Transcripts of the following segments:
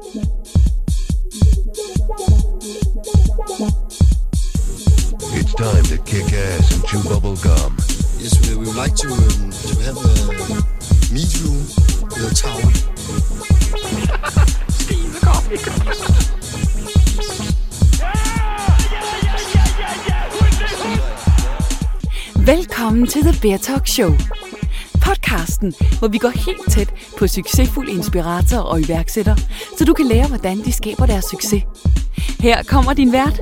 It's time to kick ass and chew bubble gum. Yes, we, we would like to, um, to have a meet you with a tower. Velkommen til The Beer Talk Show. Podcasten, hvor vi går helt tæt på succesfulde inspiratorer og iværksættere, så du kan lære, hvordan de skaber deres succes. Her kommer din vært,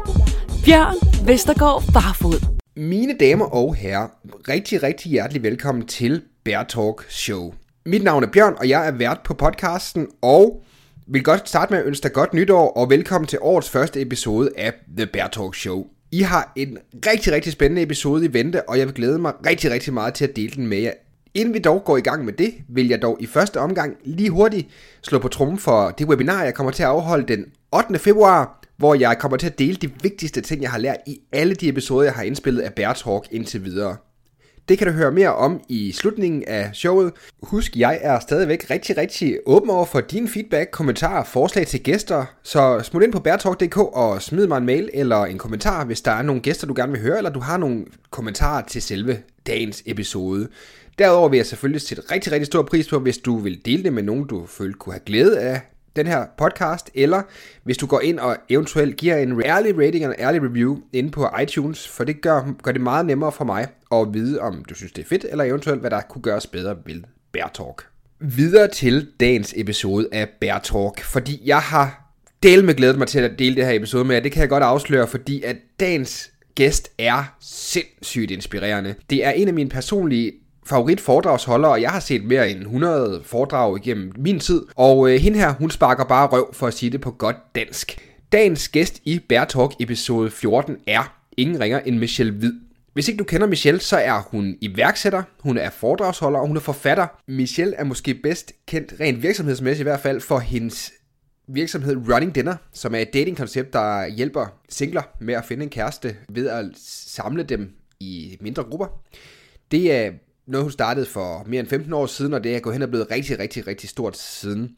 Bjørn Vestergaard Barfod. Mine damer og herrer, rigtig, rigtig hjertelig velkommen til Bear Talk Show. Mit navn er Bjørn, og jeg er vært på podcasten, og vil godt starte med at ønske dig godt nytår, og velkommen til årets første episode af The Bear Talk Show. I har en rigtig, rigtig spændende episode i vente, og jeg vil glæde mig rigtig, rigtig meget til at dele den med jer. Inden vi dog går i gang med det, vil jeg dog i første omgang lige hurtigt slå på trummen for det webinar, jeg kommer til at afholde den 8. februar, hvor jeg kommer til at dele de vigtigste ting, jeg har lært i alle de episoder, jeg har indspillet af Bear Talk indtil videre. Det kan du høre mere om i slutningen af showet. Husk, jeg er stadigvæk rigtig, rigtig åben over for din feedback, kommentarer, forslag til gæster. Så smut ind på bærtalk.dk og smid mig en mail eller en kommentar, hvis der er nogle gæster, du gerne vil høre, eller du har nogle kommentarer til selve dagens episode. Derudover vil jeg selvfølgelig sætte rigtig, rigtig stor pris på, hvis du vil dele det med nogen, du føler kunne have glæde af den her podcast, eller hvis du går ind og eventuelt giver en ærlig rating og en ærlig review inde på iTunes, for det gør, gør det meget nemmere for mig at vide, om du synes, det er fedt, eller eventuelt, hvad der kunne gøres bedre ved Bear Talk. Videre til dagens episode af Bear Talk, fordi jeg har del med glædet mig til at dele det her episode med jer. Det kan jeg godt afsløre, fordi at dagens gæst er sindssygt inspirerende. Det er en af mine personlige favorit foredragsholder, og jeg har set mere end 100 foredrag igennem min tid. Og øh, hende her, hun sparker bare røv for at sige det på godt dansk. Dagens gæst i Bear Talk episode 14 er ingen ringer end Michelle Hvid. Hvis ikke du kender Michelle, så er hun iværksætter, hun er foredragsholder og hun er forfatter. Michelle er måske bedst kendt, rent virksomhedsmæssigt i hvert fald, for hendes virksomhed Running Dinner, som er et datingkoncept, der hjælper singler med at finde en kæreste ved at samle dem i mindre grupper. Det er noget, hun startede for mere end 15 år siden, og det er gået hen og blevet rigtig, rigtig, rigtig stort siden.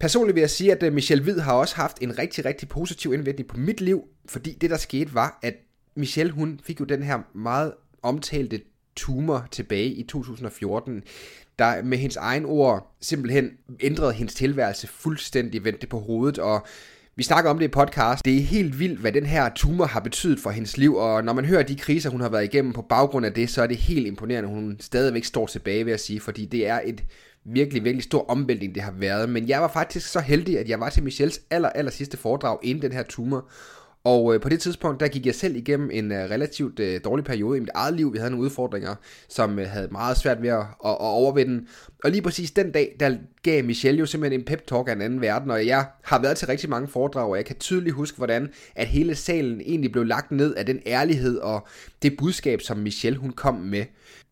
Personligt vil jeg sige, at øh, Michelle Hvid har også haft en rigtig, rigtig positiv indvirkning på mit liv, fordi det, der skete, var, at Michelle, hun fik jo den her meget omtalte tumor tilbage i 2014, der med hendes egen ord simpelthen ændrede hendes tilværelse fuldstændig, vendte på hovedet, og vi snakker om det i podcast. Det er helt vildt, hvad den her tumor har betydet for hendes liv, og når man hører de kriser, hun har været igennem på baggrund af det, så er det helt imponerende, hun stadigvæk står tilbage, ved at sige, fordi det er et virkelig, virkelig stor omvæltning, det har været. Men jeg var faktisk så heldig, at jeg var til Michelles aller, aller sidste foredrag inden den her tumor, og øh, på det tidspunkt, der gik jeg selv igennem en øh, relativt øh, dårlig periode i mit eget liv. Vi havde nogle udfordringer, som øh, havde meget svært ved at, at, at overvinde. Og lige præcis den dag, der gav Michelle jo simpelthen en pep talk af en anden verden. Og jeg har været til rigtig mange foredrag, og jeg kan tydeligt huske, hvordan at hele salen egentlig blev lagt ned af den ærlighed og det budskab, som Michelle hun kom med.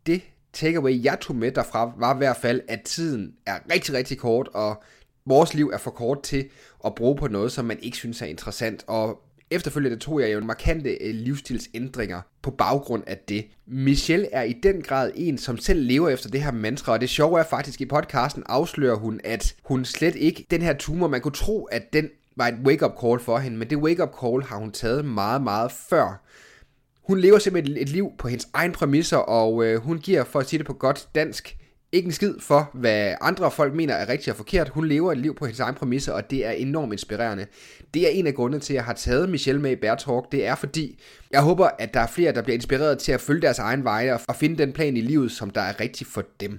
Det takeaway, jeg tog med derfra, var i hvert fald, at tiden er rigtig, rigtig kort, og vores liv er for kort til at bruge på noget, som man ikke synes er interessant. Og Efterfølgende tog jeg jo en markante øh, livsstilsændringer på baggrund af det. Michelle er i den grad en, som selv lever efter det her mantra, og det sjove er faktisk i podcasten afslører hun, at hun slet ikke, den her tumor, man kunne tro, at den var et wake-up call for hende, men det wake-up call har hun taget meget, meget før. Hun lever simpelthen et liv på hendes egen præmisser, og øh, hun giver, for at sige det på godt dansk, ikke en skid for, hvad andre folk mener er rigtigt og forkert. Hun lever et liv på hendes egen præmisser, og det er enormt inspirerende. Det er en af grundene til, at jeg har taget Michelle med i Bear Talk. Det er fordi, jeg håber, at der er flere, der bliver inspireret til at følge deres egen veje og finde den plan i livet, som der er rigtig for dem.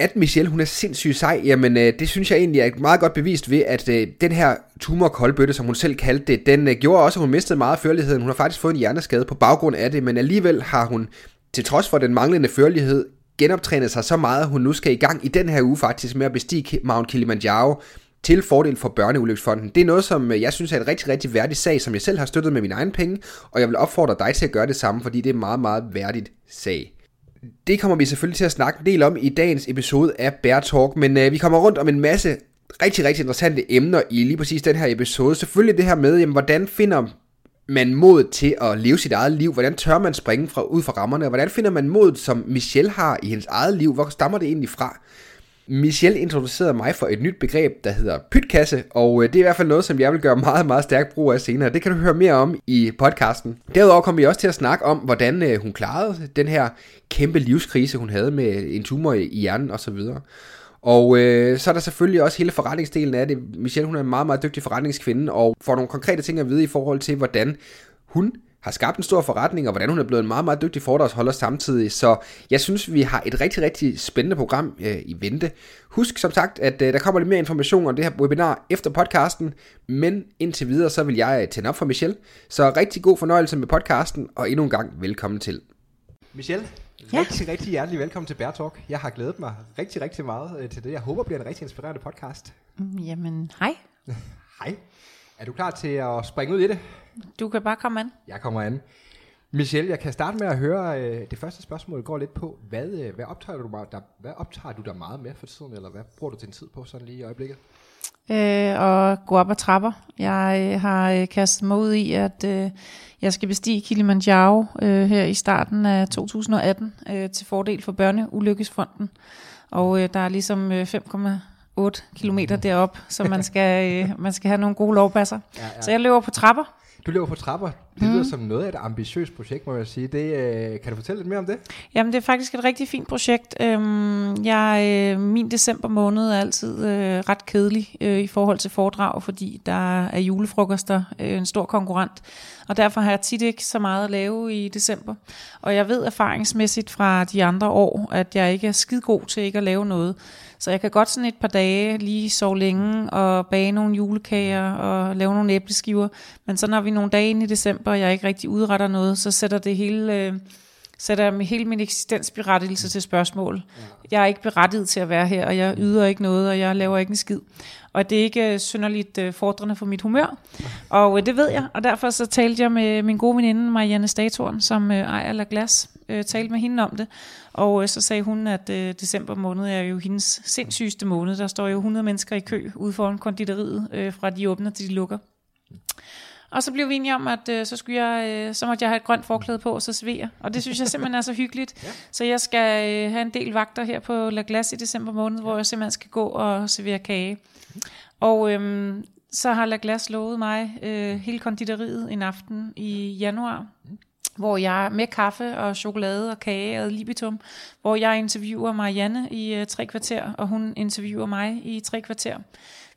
At Michelle hun er sindssygt sej, jamen øh, det synes jeg egentlig er meget godt bevist ved, at øh, den her tumorkoldbøtte, som hun selv kaldte det, den øh, gjorde også, at hun mistede meget af førligheden. Hun har faktisk fået en hjerneskade på baggrund af det, men alligevel har hun, til trods for den manglende førlighed, genoptrænet sig så meget, at hun nu skal i gang i den her uge faktisk med at bestige Mount Kilimanjaro til fordel for Børneulykkesfonden. Det er noget, som øh, jeg synes er en rigtig, rigtig værdig sag, som jeg selv har støttet med mine egne penge, og jeg vil opfordre dig til at gøre det samme, fordi det er en meget, meget værdigt sag. Det kommer vi selvfølgelig til at snakke en del om i dagens episode af Bear Talk, men øh, vi kommer rundt om en masse rigtig, rigtig interessante emner i lige præcis den her episode. Selvfølgelig det her med, jamen, hvordan finder man mod til at leve sit eget liv? Hvordan tør man springe fra, ud fra rammerne? Hvordan finder man mod, som Michelle har i hendes eget liv? Hvor stammer det egentlig fra? Michelle introducerede mig for et nyt begreb, der hedder pytkasse, og øh, det er i hvert fald noget, som jeg vil gøre meget, meget stærk brug af senere. Det kan du høre mere om i podcasten. Derudover kommer vi også til at snakke om, hvordan øh, hun klarede den her kæmpe livskrise, hun havde med en tumor i hjernen osv. Og øh, så er der selvfølgelig også hele forretningsdelen af det. Michelle, hun er en meget, meget dygtig forretningskvinde, og får nogle konkrete ting at vide i forhold til, hvordan hun har skabt en stor forretning, og hvordan hun er blevet en meget, meget dygtig foredragsholder samtidig. Så jeg synes, vi har et rigtig, rigtig spændende program øh, i vente. Husk som sagt, at øh, der kommer lidt mere information om det her webinar efter podcasten, men indtil videre, så vil jeg øh, tænde op for Michelle. Så rigtig god fornøjelse med podcasten, og endnu en gang velkommen til. Michelle, Ja. rigtig, rigtig hjertelig velkommen til Bear Talk. Jeg har glædet mig rigtig, rigtig meget øh, til det. Jeg håber, det bliver en rigtig inspirerende podcast. Mm, Jamen, hej. Hej. Er du klar til at springe ud i det? Du kan bare komme an. Jeg kommer an. Michelle, jeg kan starte med at høre, øh, det første spørgsmål går lidt på, hvad, øh, hvad, optager du, dig- hvad optager du dig meget med for tiden, eller hvad bruger du din tid på sådan lige i øjeblikket? Øh, og gå op ad trapper. Jeg øh, har øh, kastet mig ud i, at øh, jeg skal bestige Kilimanjaro øh, her i starten af 2018 øh, til fordel for Børneulykkesfonden. Og øh, der er ligesom øh, 5,8 kilometer derop, så man skal, øh, man skal have nogle gode lovpasser. Ja, ja. Så jeg løber på trapper. Du løber på trapper. Det lyder som noget af et ambitiøst projekt, må jeg sige. Det, øh, kan du fortælle lidt mere om det? Jamen, det er faktisk et rigtig fint projekt. Øhm, jeg, øh, min december måned er altid øh, ret kedelig øh, i forhold til foredrag, fordi der er julefrokoster, øh, en stor konkurrent. Og derfor har jeg tit ikke så meget at lave i december. Og jeg ved erfaringsmæssigt fra de andre år, at jeg ikke er skide god til ikke at lave noget. Så jeg kan godt sådan et par dage lige sove længe og bage nogle julekager og lave nogle æbleskiver. Men så når vi nogle dage inde i december, og jeg ikke rigtig udretter noget, så sætter det hele... Øh, sætter jeg hele min eksistensberettigelse til spørgsmål. Jeg er ikke berettiget til at være her, og jeg yder ikke noget, og jeg laver ikke en skid. Og det er ikke øh, synderligt øh, fordrende for mit humør. Og øh, det ved jeg, og derfor så talte jeg med min gode veninde Marianne Statorn, som ejer La Glas, talte med hende om det. Og øh, så sagde hun, at øh, december måned er jo hendes sindssygeste måned. Der står jo 100 mennesker i kø ude foran konditoriet, øh, fra de åbner til de lukker. Og så blev vi enige om, at øh, så, skulle jeg, øh, så måtte jeg have et grønt forklæde på og så svere. Og det synes jeg simpelthen er så hyggeligt. ja. Så jeg skal øh, have en del vagter her på La Glace i december måned, hvor jeg simpelthen skal gå og servere kage. Og øhm, så har La Glace lovet mig øh, hele konditoriet en aften i januar, hvor jeg med kaffe og chokolade og kage og libitum, hvor jeg interviewer Marianne i øh, tre kvarter, og hun interviewer mig i tre kvarter.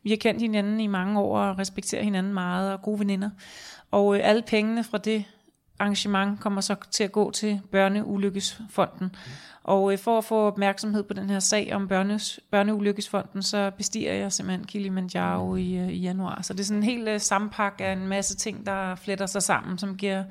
Vi har kendt hinanden i mange år og respekterer hinanden meget og gode veninder. Og øh, alle pengene fra det arrangement kommer så til at gå til Børneulykkesfonden. Og øh, for at få opmærksomhed på den her sag om børnes, Børneulykkesfonden, så bestiger jeg simpelthen Kilimanjaro i, øh, i januar. Så det er sådan en helt øh, sammenpak af en masse ting, der fletter sig sammen, som giver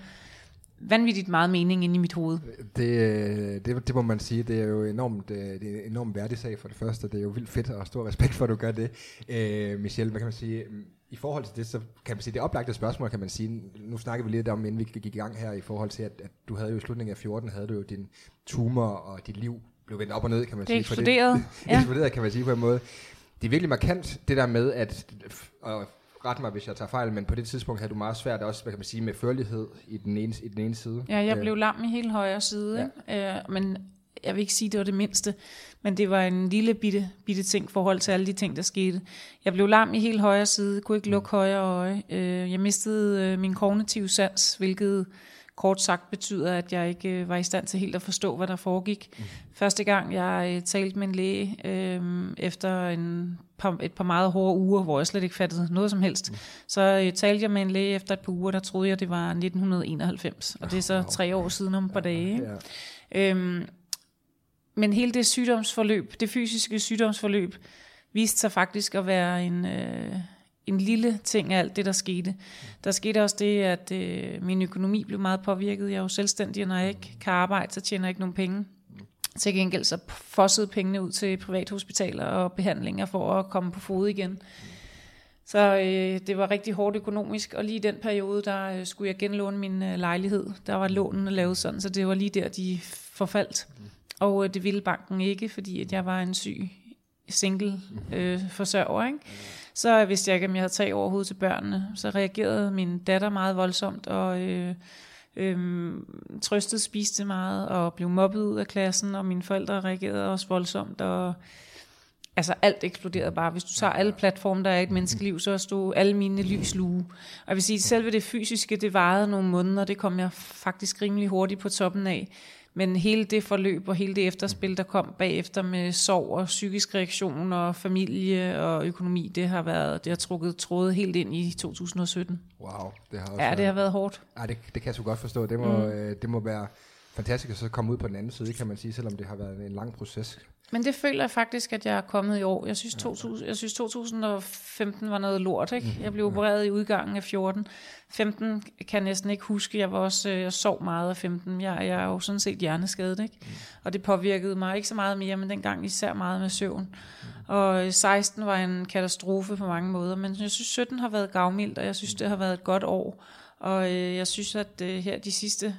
vanvittigt meget mening inde i mit hoved. Det, øh, det, det må man sige, det er jo enormt, øh, det er en enormt værdig sag for det første. Det er jo vildt fedt og stor respekt for, at du gør det. Øh, Michelle, hvad kan man sige? I forhold til det, så kan man sige, det oplagte spørgsmål, kan man sige, nu snakker vi lidt om, inden vi gik i gang her, i forhold til, at, at du havde jo i slutningen af 14, havde du jo din tumor, og dit liv blev vendt op og ned, kan man Det sige. for eksploderet, Det, ja. eksploderet, kan man sige på en måde. Det er virkelig markant, det der med, at, og ret mig, hvis jeg tager fejl, men på det tidspunkt havde du meget svært også, hvad kan man sige, med førlighed i den ene, i den ene side. Ja, jeg Øh, blev lam i hele højre side, ja. øh, men jeg vil ikke sige, det var det mindste, men det var en lille bitte, bitte ting i forhold til alle de ting, der skete. Jeg blev lam i hele højre side, kunne ikke lukke højre øje. Øh, jeg mistede øh, min kognitive sans, hvilket kort sagt betyder, at jeg ikke øh, var i stand til helt at forstå, hvad der foregik. Mm. Første gang, jeg øh, talte med en læge øh, efter en par, et par meget hårde uger, hvor jeg slet ikke fattede noget som helst, mm. så øh, talte jeg med en læge efter et par uger, der troede jeg, det var 1991, og det er så tre år siden om et par dage. Ja. Øhm, men hele det sygdomsforløb, det fysiske sygdomsforløb, viste sig faktisk at være en, øh, en lille ting af alt det, der skete. Der skete også det, at øh, min økonomi blev meget påvirket. Jeg er jo selvstændig, og når jeg ikke kan arbejde, så tjener jeg ikke nogen penge. Til gengæld så fossede pengene ud til privathospitaler og behandlinger for at komme på fod igen. Så øh, det var rigtig hårdt økonomisk, og lige i den periode, der øh, skulle jeg genlåne min øh, lejlighed. Der var lånene lavet sådan, så det var lige der, de forfaldt. Og øh, det ville banken ikke, fordi at jeg var en syg single øh, forsørger. Ikke? Så vidste jeg ikke, om jeg havde tag over hovedet til børnene. Så reagerede min datter meget voldsomt, og øh, øh, trøstede, spiste meget, og blev mobbet ud af klassen, og mine forældre reagerede også voldsomt, og altså alt eksploderede bare. Hvis du tager alle platforme, der er i et menneskeliv, så stod alle mine lys luge. Og jeg vil sige, at selve det fysiske, det varede nogle måneder, det kom jeg faktisk rimelig hurtigt på toppen af. Men hele det forløb og hele det efterspil, der kom bagefter med sorg og psykisk reaktion og familie og økonomi, det har været, det har trukket trådet helt ind i 2017. Wow, det har også Ja, det har været hårdt. Ja, det, det kan jeg sgu godt forstå. Det må, mm. øh, det må være fantastisk at så komme ud på den anden side, kan man sige, selvom det har været en lang proces. Men det føler jeg faktisk, at jeg er kommet i år. Jeg synes, 2000, jeg synes 2015 var noget lort. Ikke? Jeg blev opereret i udgangen af 14. 15 kan jeg næsten ikke huske. Jeg var også øh, jeg sov meget af 15. Jeg, jeg er jo sådan set hjerneskadet. Ikke? Og det påvirkede mig ikke så meget mere, men dengang især meget med søvn. Og 16 var en katastrofe på mange måder. Men jeg synes, 17 har været gavmildt, og jeg synes, det har været et godt år. Og øh, jeg synes, at øh, her de sidste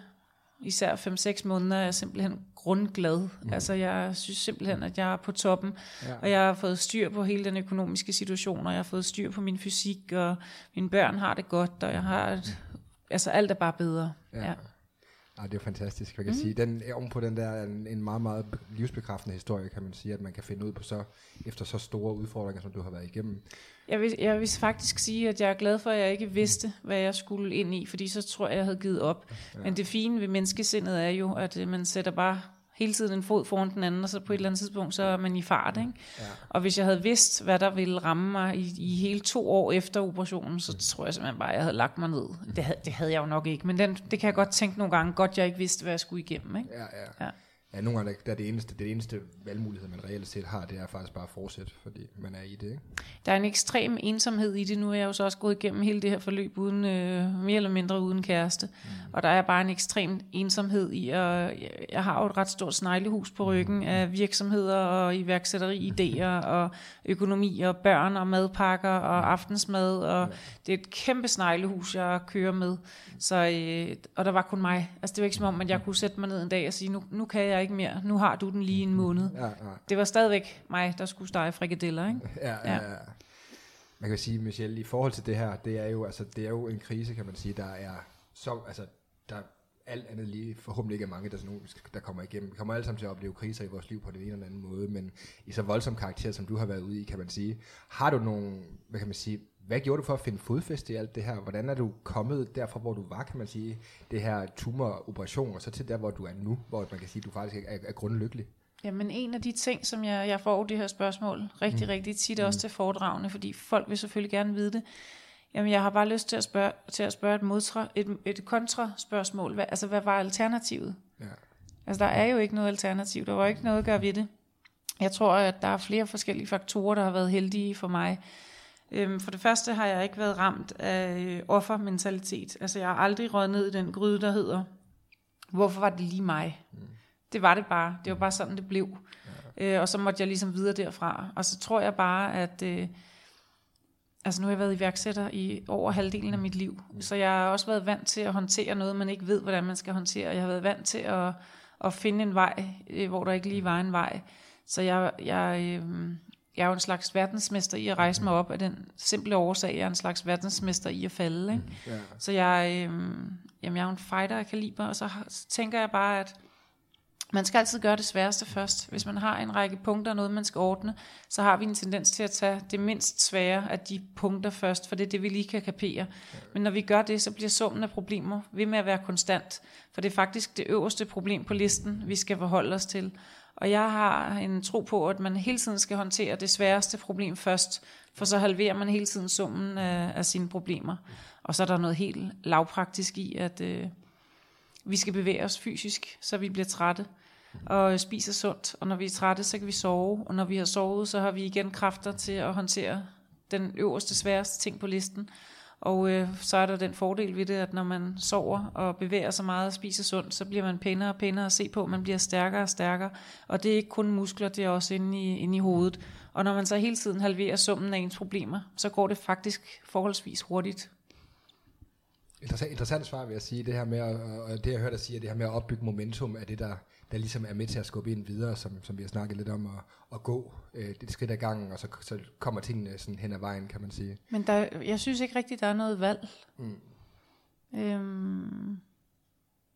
især 5-6 måneder er jeg simpelthen grundglad. Mm. Altså jeg synes simpelthen, at jeg er på toppen, ja. og jeg har fået styr på hele den økonomiske situation, og jeg har fået styr på min fysik, og mine børn har det godt, og jeg har et, altså alt er bare bedre. Ja. ja. Ja, det er fantastisk, jeg kan mm. sige. Den, oven på den der er en, en meget, meget livsbekræftende historie, kan man sige, at man kan finde ud på så, efter så store udfordringer, som du har været igennem. Jeg vil, jeg vil faktisk sige, at jeg er glad for, at jeg ikke vidste, hvad jeg skulle ind i, fordi så tror jeg, jeg havde givet op. Ja. Men det fine ved menneskesindet er jo, at øh, man sætter bare hele tiden en fod foran den anden, og så på et eller andet tidspunkt, så er man i fart. Ikke? Ja. Og hvis jeg havde vidst, hvad der ville ramme mig i, i hele to år efter operationen, så tror jeg simpelthen bare, at jeg havde lagt mig ned. Det havde, det havde jeg jo nok ikke, men den, det kan jeg godt tænke nogle gange, godt jeg ikke vidste, hvad jeg skulle igennem. Ikke? Ja, ja. ja. Ja, nogle gange der er det eneste, det eneste valgmulighed, man reelt set har, det er faktisk bare at fortsætte, fordi man er i det. Ikke? Der er en ekstrem ensomhed i det. Nu er jeg jo så også gået igennem hele det her forløb uden, øh, mere eller mindre uden kæreste. Mm. Og der er bare en ekstrem ensomhed i, og jeg har jo et ret stort sneglehus på ryggen mm. af virksomheder og iværksætteri, idéer og økonomi og børn og madpakker og aftensmad. Og ja. det er et kæmpe sneglehus, jeg kører med. Så, øh, og der var kun mig. Altså det var ikke som om, at jeg kunne sætte mig ned en dag og sige, nu, nu kan jeg ikke mere. Nu har du den lige en måned. Ja, ja. Det var stadigvæk mig, der skulle stege frikadeller, ikke? Ja, ja, ja. Man kan sige, Michelle, i forhold til det her, det er jo, altså, det er jo en krise, kan man sige, der er så, altså, der alt andet lige forhåbentlig ikke er mange, der, sådan nogle, der kommer igennem. Vi kommer alle sammen til at opleve kriser i vores liv på den ene eller anden måde, men i så voldsom karakter, som du har været ude i, kan man sige, har du nogle, hvad kan man sige, hvad gjorde du for at finde fodfæste i alt det her? Hvordan er du kommet derfra, hvor du var, kan man sige, det her tumoroperation, og så til der, hvor du er nu, hvor man kan sige, at du faktisk er, er grundlykkelig? Jamen en af de ting, som jeg, jeg får det her spørgsmål rigtig, mm. rigtig tit mm. også til foredragene, fordi folk vil selvfølgelig gerne vide det. Jamen jeg har bare lyst til at spørge, til at spørge et, modtra, et, et kontraspørgsmål. Hvad, altså hvad var alternativet? Ja. Altså der er jo ikke noget alternativ. Der var ikke noget at gøre ved det. Jeg tror, at der er flere forskellige faktorer, der har været heldige for mig. Øhm, for det første har jeg ikke været ramt af øh, offermentalitet. Altså jeg har aldrig røget ned i den gryde, der hedder, hvorfor var det lige mig? Mm. Det var det bare. Det var bare sådan, det blev. Ja. Øh, og så måtte jeg ligesom videre derfra. Og så tror jeg bare, at... Øh, altså nu har jeg været iværksætter i over halvdelen af mit liv. Mm. Så jeg har også været vant til at håndtere noget, man ikke ved, hvordan man skal håndtere. Jeg har været vant til at, at finde en vej, øh, hvor der ikke lige var en vej. Så jeg, jeg, øh, jeg er jo en slags verdensmester i at rejse mig op af den simple årsag, jeg er en slags verdensmester i at falde. Ikke? Ja. Så jeg, øh, jamen, jeg er jo en fighter af kaliber, og så, så tænker jeg bare, at man skal altid gøre det sværeste først. Hvis man har en række punkter, noget man skal ordne, så har vi en tendens til at tage det mindst svære af de punkter først, for det er det, vi lige kan kapere. Men når vi gør det, så bliver summen af problemer ved med at være konstant, for det er faktisk det øverste problem på listen, vi skal forholde os til. Og jeg har en tro på, at man hele tiden skal håndtere det sværeste problem først, for så halverer man hele tiden summen af, af sine problemer. Og så er der noget helt lavpraktisk i, at øh, vi skal bevæge os fysisk, så vi bliver trætte og spiser sundt. Og når vi er trætte, så kan vi sove. Og når vi har sovet, så har vi igen kræfter til at håndtere den øverste, sværeste ting på listen. Og øh, så er der den fordel ved det, at når man sover og bevæger sig meget og spiser sundt, så bliver man pænere og pænere at se på. Man bliver stærkere og stærkere. Og det er ikke kun muskler, det er også inde i, inde i hovedet. Og når man så hele tiden halverer summen af ens problemer, så går det faktisk forholdsvis hurtigt. Interessant, interessant svar vil jeg sige, det her med, og det jeg hørte dig sige, det her med at opbygge momentum, er det der, der ligesom er med til at skubbe ind videre, som, som vi har snakket lidt om, at, at gå øh, det skridt ad gangen, og så, så kommer tingene sådan hen ad vejen, kan man sige. Men der, jeg synes ikke rigtigt, der er noget valg. Mm. Øhm,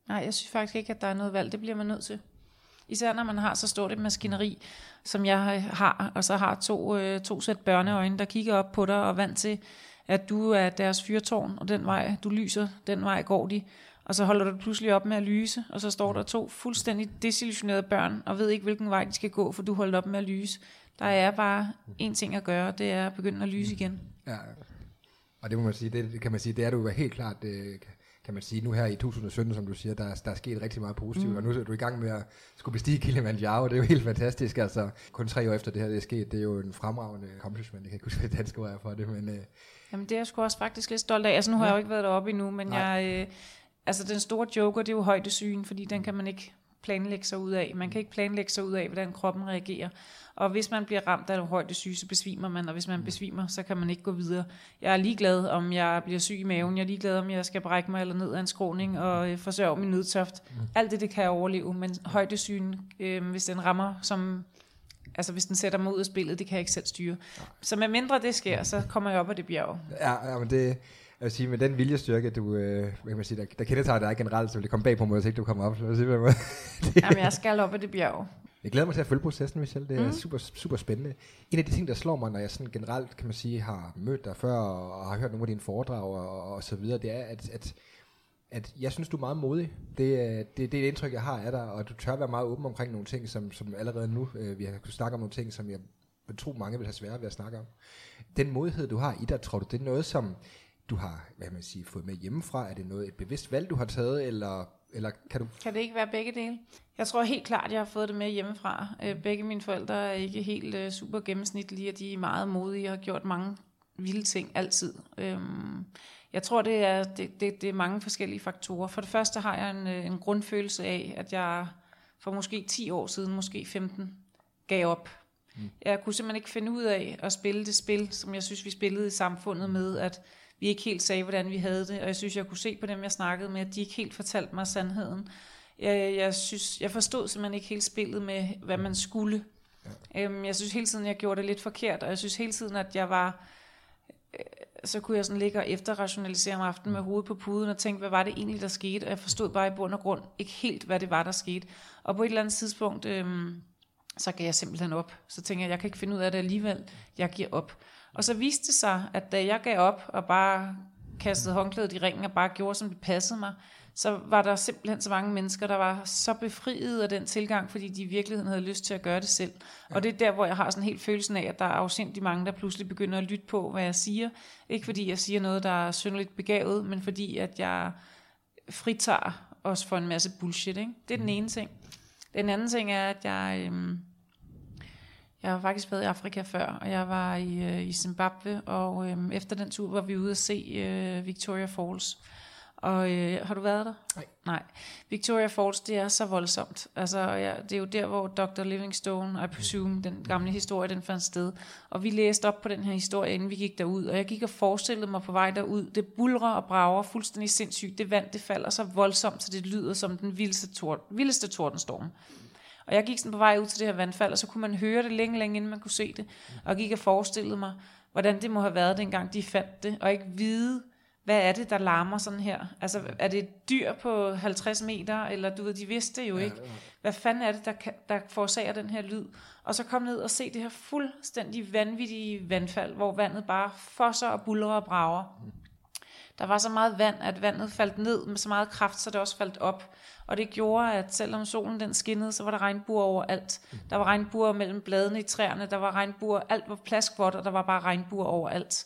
nej, jeg synes faktisk ikke, at der er noget valg. Det bliver man nødt til. Især når man har så stort et maskineri, som jeg har, og så har to, øh, to sæt børneøjne, der kigger op på dig og er vant til, at du er deres fyrtårn, og den vej, du lyser, den vej går de. Og så holder du pludselig op med at lyse, og så står der to fuldstændig desillusionerede børn, og ved ikke, hvilken vej de skal gå, for du holder op med at lyse. Der er bare én ting at gøre, det er at begynde at lyse igen. Ja, og det må man sige, det, kan man sige, det er du helt klart, det, kan man sige, nu her i 2017, som du siger, der, der er sket rigtig meget positivt, mm. og nu er du i gang med at skulle bestige Kilimanjaro, det er jo helt fantastisk, altså kun tre år efter det her det er sket, det er jo en fremragende accomplishment, jeg kan ikke huske, hvad dansk ord er for det, men... Øh, Jamen det er jeg sgu også faktisk lidt stolt af, altså nu har ja. jeg jo ikke været deroppe endnu, men Nej. jeg, øh, altså den store joker, det er jo højdesyn, fordi den kan man ikke planlægge sig ud af. Man kan ikke planlægge sig ud af, hvordan kroppen reagerer. Og hvis man bliver ramt af højdesyge, så besvimer man, og hvis man besvimer, så kan man ikke gå videre. Jeg er ligeglad, om jeg bliver syg i maven. Jeg er ligeglad, om jeg skal brække mig eller ned af en skråning og øh, forsørge min nødtøft. Alt det, det kan jeg overleve, men højdesygen, øh, hvis den rammer som altså hvis den sætter mig ud af spillet, det kan jeg ikke selv styre. Så med mindre det sker, så kommer jeg op af det bjerg. Ja, ja men det, jeg vil sige, med den viljestyrke, du, øh, kan man sige, der, der kendetegner dig generelt, så vil det komme bag på mig, hvis ikke du kommer op. Så vil sige, det, Jamen, jeg skal op ad det bjerg. Jeg glæder mig til at følge processen, Michelle. Det er mm. super, super spændende. En af de ting, der slår mig, når jeg sådan generelt, kan man sige, har mødt dig før, og har hørt nogle af dine foredrag og, og så videre, det er, at, at, at jeg synes, du er meget modig. Det, det, det er et indtryk, jeg har af dig, og du tør være meget åben omkring nogle ting, som, som allerede nu, øh, vi har kunnet snakke om nogle ting, som jeg vil tro, mange vil have svært ved at snakke om. Den modighed, du har i dig, tror du, det er noget, som du har, hvad man sige, fået med hjemmefra? Er det noget, et bevidst valg, du har taget, eller eller kan du... Kan det ikke være begge dele? Jeg tror helt klart, jeg har fået det med hjemmefra. Øh, begge mine forældre er ikke helt uh, super gennemsnitlige, og de er meget modige og har gjort mange vilde ting altid. Øhm, jeg tror, det er, det, det, det er mange forskellige faktorer. For det første har jeg en, øh, en grundfølelse af, at jeg for måske 10 år siden, måske 15, gav op. Mm. Jeg kunne simpelthen ikke finde ud af at spille det spil, som jeg synes, vi spillede i samfundet med, at vi ikke helt sagde, hvordan vi havde det, og jeg synes, jeg kunne se på dem, jeg snakkede med, at de ikke helt fortalte mig sandheden. Jeg, jeg, synes, jeg forstod simpelthen ikke helt spillet med, hvad man skulle. Ja. Øhm, jeg synes hele tiden, jeg gjorde det lidt forkert, og jeg synes hele tiden, at jeg var øh, så kunne jeg sådan ligge og efterrationalisere om aftenen med hovedet på puden og tænke, hvad var det egentlig, der skete? Og jeg forstod bare i bund og grund ikke helt, hvad det var, der skete. Og på et eller andet tidspunkt, øhm, så gav jeg simpelthen op. Så tænker jeg, jeg kan ikke finde ud af det alligevel. Jeg giver op. Og så viste det sig, at da jeg gav op og bare kastede håndklædet i ringen og bare gjorde, som det passede mig, så var der simpelthen så mange mennesker, der var så befriet af den tilgang, fordi de i virkeligheden havde lyst til at gøre det selv. Ja. Og det er der, hvor jeg har sådan helt følelsen af, at der er afsindig mange, der pludselig begynder at lytte på, hvad jeg siger. Ikke fordi jeg siger noget, der er synderligt begavet, men fordi at jeg fritager os for en masse bullshit. Ikke? Det er den mm. ene ting. Den anden ting er, at jeg... Øhm, jeg har faktisk været i Afrika før, og jeg var i, øh, i Zimbabwe, og øh, efter den tur var vi ude at se øh, Victoria Falls. Og øh, har du været der? Nej. Nej. Victoria Falls, det er så voldsomt. Altså, ja, det er jo der, hvor Dr. Livingstone, I presume, den gamle historie, den fandt sted. Og vi læste op på den her historie, inden vi gik derud. Og jeg gik og forestillede mig på vej derud. Det bulrer og brager fuldstændig sindssygt. Det vand, det falder så voldsomt, så det lyder som den vildeste, tord, vildeste tordenstorm. Og jeg gik sådan på vej ud til det her vandfald, og så kunne man høre det længe, længe inden man kunne se det. Og jeg gik og forestillede mig, hvordan det må have været, dengang de fandt det, og ikke vide, hvad er det, der larmer sådan her? Altså, er det et dyr på 50 meter, eller du ved, de vidste jo ikke. Hvad fanden er det, der, kan, der forårsager den her lyd? Og så kom ned og se det her fuldstændig vanvittige vandfald, hvor vandet bare fosser og bulrer og brager. Der var så meget vand, at vandet faldt ned med så meget kraft, så det også faldt op. Og det gjorde, at selvom solen den skinnede, så var der regnbuer overalt. Der var regnbuer mellem bladene i træerne, der var regnbuer, alt var plaskvådt, og der var bare regnbuer overalt.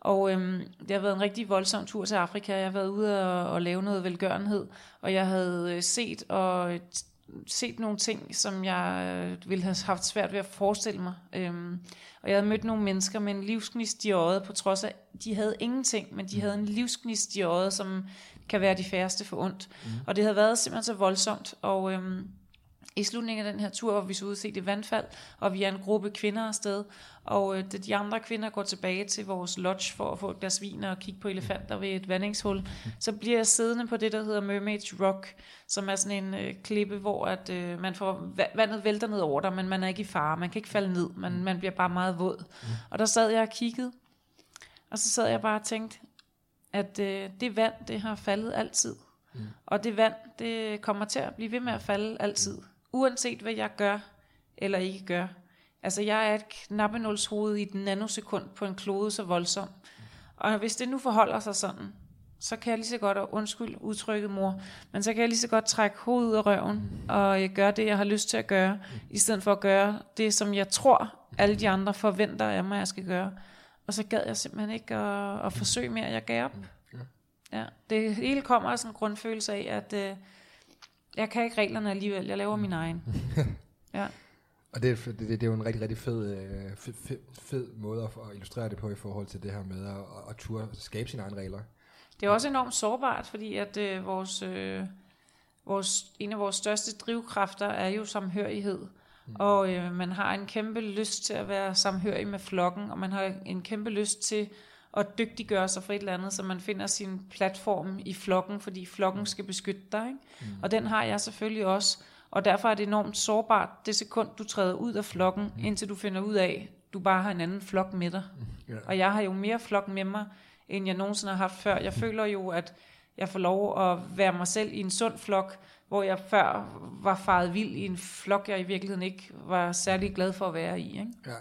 Og øhm, det har været en rigtig voldsom tur til Afrika. Jeg har været ude og, og lave noget velgørenhed, og jeg havde øh, set og set nogle ting, som jeg øh, ville have haft svært ved at forestille mig. Øhm, og jeg havde mødt nogle mennesker med en livsgnist i øjet, på trods af, de havde ingenting, men de havde en livsgnist i øjet, som kan være de færreste for ondt. Mm. Og det havde været simpelthen så voldsomt, og øhm, i slutningen af den her tur var vi så ude det vandfald, og vi er en gruppe kvinder afsted, og øh, de andre kvinder går tilbage til vores lodge for at få et glas vin og kigge på elefanter ved et vandingshul, så bliver jeg siddende på det, der hedder Mermaid's Rock, som er sådan en øh, klippe, hvor at, øh, man får vandet vælter ned over dig, men man er ikke i fare, man kan ikke falde ned, man, man bliver bare meget våd. Og der sad jeg og kiggede, og så sad jeg bare og tænkte, at øh, det vand, det har faldet altid. Mm. Og det vand, det kommer til at blive ved med at falde altid uanset hvad jeg gør eller ikke gør. Altså jeg er et knappenålshoved i et nanosekund på en klode så voldsom. Og hvis det nu forholder sig sådan, så kan jeg lige så godt, og undskyld udtrykket mor, men så kan jeg lige så godt trække hovedet ud af røven, og øh, gøre det, jeg har lyst til at gøre, i stedet for at gøre det, som jeg tror, alle de andre forventer af mig, jeg skal gøre. Og så gad jeg simpelthen ikke at, at forsøge mere, jeg gav op. Ja, det hele kommer sådan en grundfølelse af, at øh, jeg kan ikke reglerne alligevel, jeg laver min egen. Ja. Og det, er- det, det, det er jo en rigtig, rigtig fed, øh, fed, fed, fed måde at, at illustrere det på i forhold til det her med at, at, at turde skabe sine egne regler. Det er også enormt sårbart, fordi at øh, vores, øh, vores, en af vores største drivkræfter er jo samhørighed. Mm. Og øh, man har en kæmpe lyst til at være samhørig med flokken, og man har en kæmpe lyst til at dygtiggøre sig for et eller andet, så man finder sin platform i flokken, fordi flokken skal beskytte dig. Ikke? Mm. Og den har jeg selvfølgelig også. Og derfor er det enormt sårbart, det sekund, du træder ud af flokken, mm. indtil du finder ud af, du bare har en anden flok med dig. Ja. Og jeg har jo mere flok med mig, end jeg nogensinde har haft før. Jeg føler jo, at jeg får lov at være mig selv i en sund flok, hvor jeg før var faret vild i en flok, jeg i virkeligheden ikke var særlig glad for at være i. Ikke? Ja.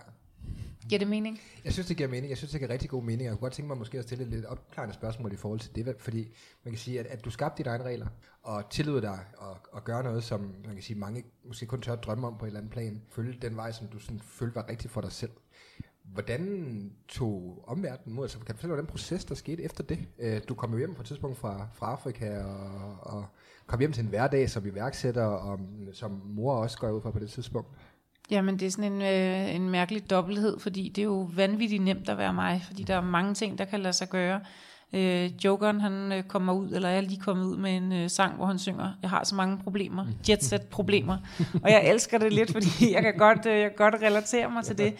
Giver det mening? Jeg synes, det giver mening. Jeg synes, det giver rigtig god mening. Jeg kunne godt tænke mig måske at stille et lidt opklarende spørgsmål i forhold til det, fordi man kan sige, at, at du skabte dine egne regler, og tillod dig at, at gøre noget, som man kan sige, mange måske kun tør at drømme om på et eller andet plan. Følge den vej, som du sådan følte var rigtig for dig selv. Hvordan tog omverdenen mod? Altså, kan du fortælle, hvordan proces, der skete efter det? Øh, Du kom jo hjem på et tidspunkt fra, fra Afrika, og, og komme hjem til en hverdag som iværksætter, og mm, som mor også går ud fra på det tidspunkt. Jamen, det er sådan en, øh, en mærkelig dobbelthed, fordi det er jo vanvittigt nemt at være mig, fordi der er mange ting, der kan lade sig gøre. Øh, Jokeren, han øh, kommer ud, eller jeg er lige kommet ud med en øh, sang, hvor han synger, jeg har så mange problemer, jetset-problemer, og jeg elsker det lidt, fordi jeg kan godt, øh, jeg kan godt relatere mig til det.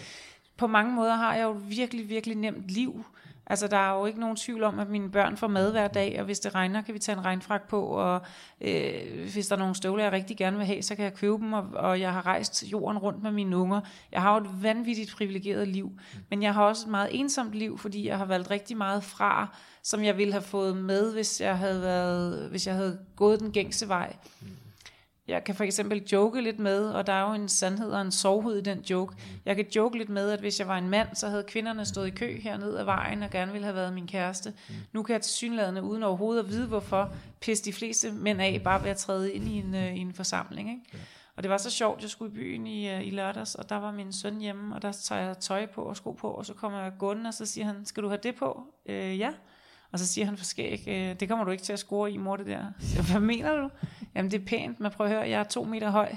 På mange måder har jeg jo virkelig, virkelig nemt liv. Altså, der er jo ikke nogen tvivl om, at mine børn får mad hver dag, og hvis det regner, kan vi tage en regnfrak på, og øh, hvis der er nogle støvler, jeg rigtig gerne vil have, så kan jeg købe dem, og, og jeg har rejst jorden rundt med mine unger. Jeg har jo et vanvittigt privilegeret liv, men jeg har også et meget ensomt liv, fordi jeg har valgt rigtig meget fra, som jeg ville have fået med, hvis jeg havde, været, hvis jeg havde gået den gængse vej. Jeg kan for eksempel joke lidt med, og der er jo en sandhed og en sovhed i den joke. Jeg kan joke lidt med, at hvis jeg var en mand, så havde kvinderne stået i kø hernede ad vejen og gerne ville have været min kæreste. Nu kan jeg til synlædende, uden overhovedet at vide hvorfor, pisse de fleste mænd af bare ved at træde ind i en, øh, i en forsamling. Ikke? Og det var så sjovt, jeg skulle i byen i, øh, i lørdags, og der var min søn hjemme, og der tager jeg tøj på og sko på, og så kommer jeg gående, og så siger han, skal du have det på? Øh, ja. Og så siger han for skæg, øh, det kommer du ikke til at score i, mor, det der. Så Hvad mener du? Jamen det er pænt, men prøv at høre, jeg er to meter høj,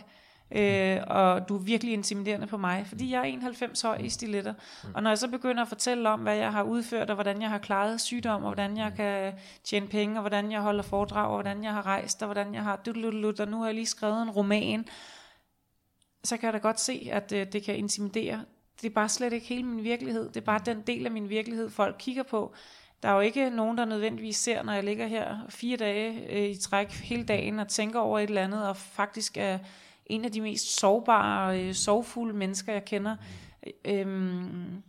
øh, og du er virkelig intimiderende på mig, fordi jeg er 91 høj i stiletter. Og når jeg så begynder at fortælle om, hvad jeg har udført, og hvordan jeg har klaret sygdom, og hvordan jeg kan tjene penge, og hvordan jeg holder foredrag, og hvordan jeg har rejst, og hvordan jeg har dut, og nu har jeg lige skrevet en roman, så kan jeg da godt se, at øh, det kan intimidere. Det er bare slet ikke hele min virkelighed. Det er bare den del af min virkelighed, folk kigger på. Der er jo ikke nogen, der nødvendigvis ser, når jeg ligger her fire dage øh, i træk hele dagen og tænker over et eller andet, og faktisk er en af de mest sårbare, øh, sorgfulde mennesker, jeg kender. Øhm,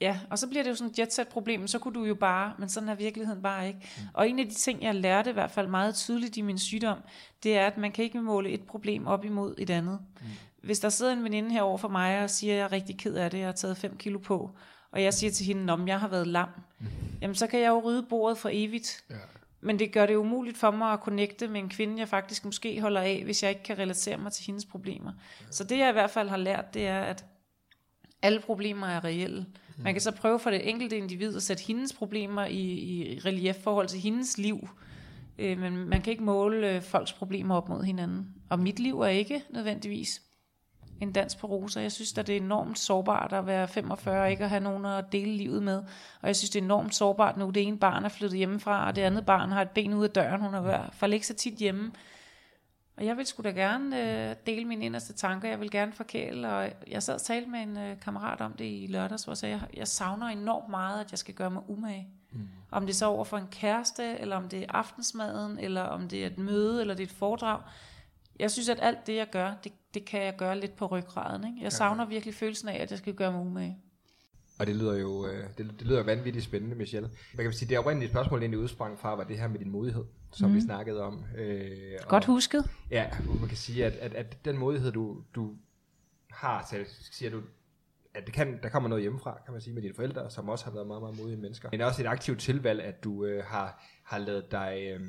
ja, og så bliver det jo sådan et jetset-problem, så kunne du jo bare, men sådan er virkeligheden bare ikke. Og en af de ting, jeg lærte i hvert fald meget tydeligt i min sygdom, det er, at man kan ikke måle et problem op imod et andet. Hvis der sidder en veninde herovre for mig og siger, at jeg er rigtig ked af det, jeg har taget 5 kilo på, og jeg siger til hende, om jeg har været lam, jamen så kan jeg jo rydde bordet for evigt. Ja. Men det gør det umuligt for mig at connecte med en kvinde, jeg faktisk måske holder af, hvis jeg ikke kan relatere mig til hendes problemer. Så det jeg i hvert fald har lært, det er, at alle problemer er reelle. Man kan så prøve for det enkelte individ at sætte hendes problemer i, i relief forhold til hendes liv. Øh, men man kan ikke måle øh, folks problemer op mod hinanden. Og mit liv er ikke nødvendigvis en dans på roser. Jeg synes, at det er enormt sårbart at være 45 og ikke at have nogen at dele livet med. Og jeg synes, det er enormt sårbart nu. Det ene barn er flyttet hjemmefra, og det andet barn har et ben ud af døren. Hun er i hvert fald ikke så tit hjemme. Og jeg vil sgu da gerne øh, dele mine inderste tanker. Jeg vil gerne forkæle. Og jeg sad og talte med en øh, kammerat om det i lørdags, hvor jeg sagde, jeg, jeg savner enormt meget, at jeg skal gøre mig umage. Mm. Om det så over for en kæreste, eller om det er aftensmaden, eller om det er et møde, eller det er et foredrag. Jeg synes, at alt det, jeg gør, det, det kan jeg gøre lidt på ryggraden. Ikke? Jeg savner virkelig følelsen af, at jeg skal gøre mig umage. Og det lyder jo øh, det, det lyder vanvittigt spændende, Michelle. Man kan sige, det oprindelige spørgsmål egentlig udsprang fra, var det her med din modighed, som mm. vi snakkede om. Øh, Godt og- husket. Ja, man kan sige, at, at, at den modighed, du, du har, så siger du, at det kan, der kommer noget hjemmefra, kan man sige, med dine forældre, som også har været meget, meget modige mennesker. Men også et aktivt tilvalg, at du øh, har, har lavet dig, øh,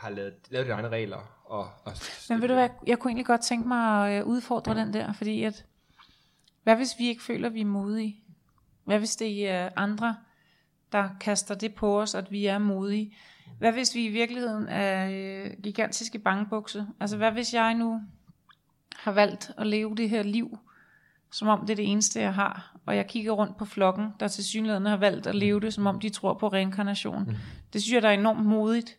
har lavet, lavet dine egne regler. Og, og Men ved du hvad, jeg kunne egentlig godt tænke mig at øh, udfordre den der, fordi at, hvad hvis vi ikke føler, at vi er modige? Hvad hvis det er andre, der kaster det på os, at vi er modige? Hvad hvis vi i virkeligheden er øh, gigantiske bangebukser? Altså hvad hvis jeg nu har valgt at leve det her liv, som om det er det eneste, jeg har, og jeg kigger rundt på flokken, der til synligheden har valgt at leve det, som om de tror på reinkarnation. Det synes jeg, der er enormt modigt.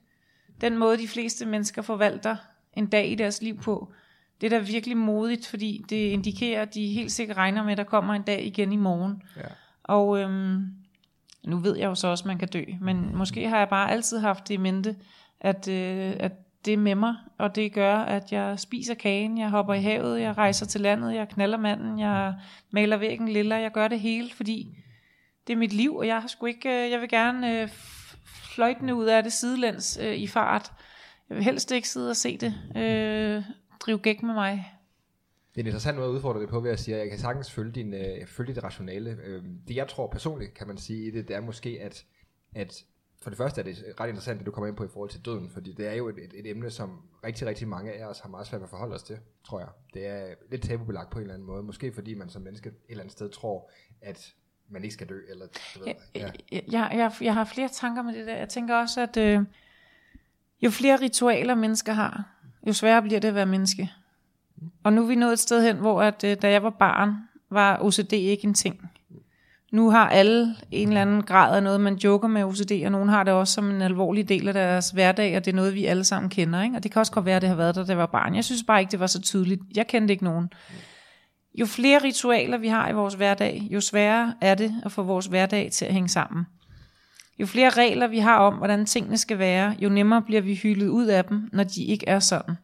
Den måde, de fleste mennesker forvalter en dag i deres liv på, det er da virkelig modigt, fordi det indikerer, at de helt sikkert regner med, at der kommer en dag igen i morgen. Ja. Og øhm, nu ved jeg jo så også, at man kan dø, men måske har jeg bare altid haft det i mente, at, øh, at det er med mig, og det gør, at jeg spiser kagen, jeg hopper i havet, jeg rejser til landet, jeg knaller manden, jeg maler væggen lilla, jeg gør det hele, fordi det er mit liv, og jeg har sgu ikke, øh, jeg vil gerne øh, fløjtende ud af det sidelæns øh, i fart. Jeg vil helst ikke sidde og se det øh, drive gæk med mig. Det er en interessant måde at udfordre det på ved at sige, at jeg kan sagtens følge, din, øh, følge dit rationale. Øh, det jeg tror personligt, kan man sige i det, det er måske, at, at for det første er det ret interessant, det du kommer ind på i forhold til døden, fordi det er jo et, et, et emne, som rigtig, rigtig mange af os har meget svært ved at forholde os til, tror jeg. Det er lidt tabubelagt på en eller anden måde, måske fordi man som menneske et eller andet sted tror, at man ikke skal dø, eller du ved, ja. Jeg, jeg, jeg, jeg har flere tanker med det der. Jeg tænker også, at øh, jo flere ritualer mennesker har, jo sværere bliver det at være menneske. Og nu er vi nået et sted hen, hvor at, øh, da jeg var barn, var OCD ikke en ting. Nu har alle en eller anden grad af noget, man joker med OCD, og nogen har det også som en alvorlig del af deres hverdag, og det er noget, vi alle sammen kender. Ikke? Og det kan også godt være, at det har været der, da jeg var barn. Jeg synes bare ikke, det var så tydeligt. Jeg kendte ikke nogen. Jo flere ritualer vi har i vores hverdag, jo sværere er det at få vores hverdag til at hænge sammen. Jo flere regler vi har om, hvordan tingene skal være, jo nemmere bliver vi hyldet ud af dem, når de ikke er sådan.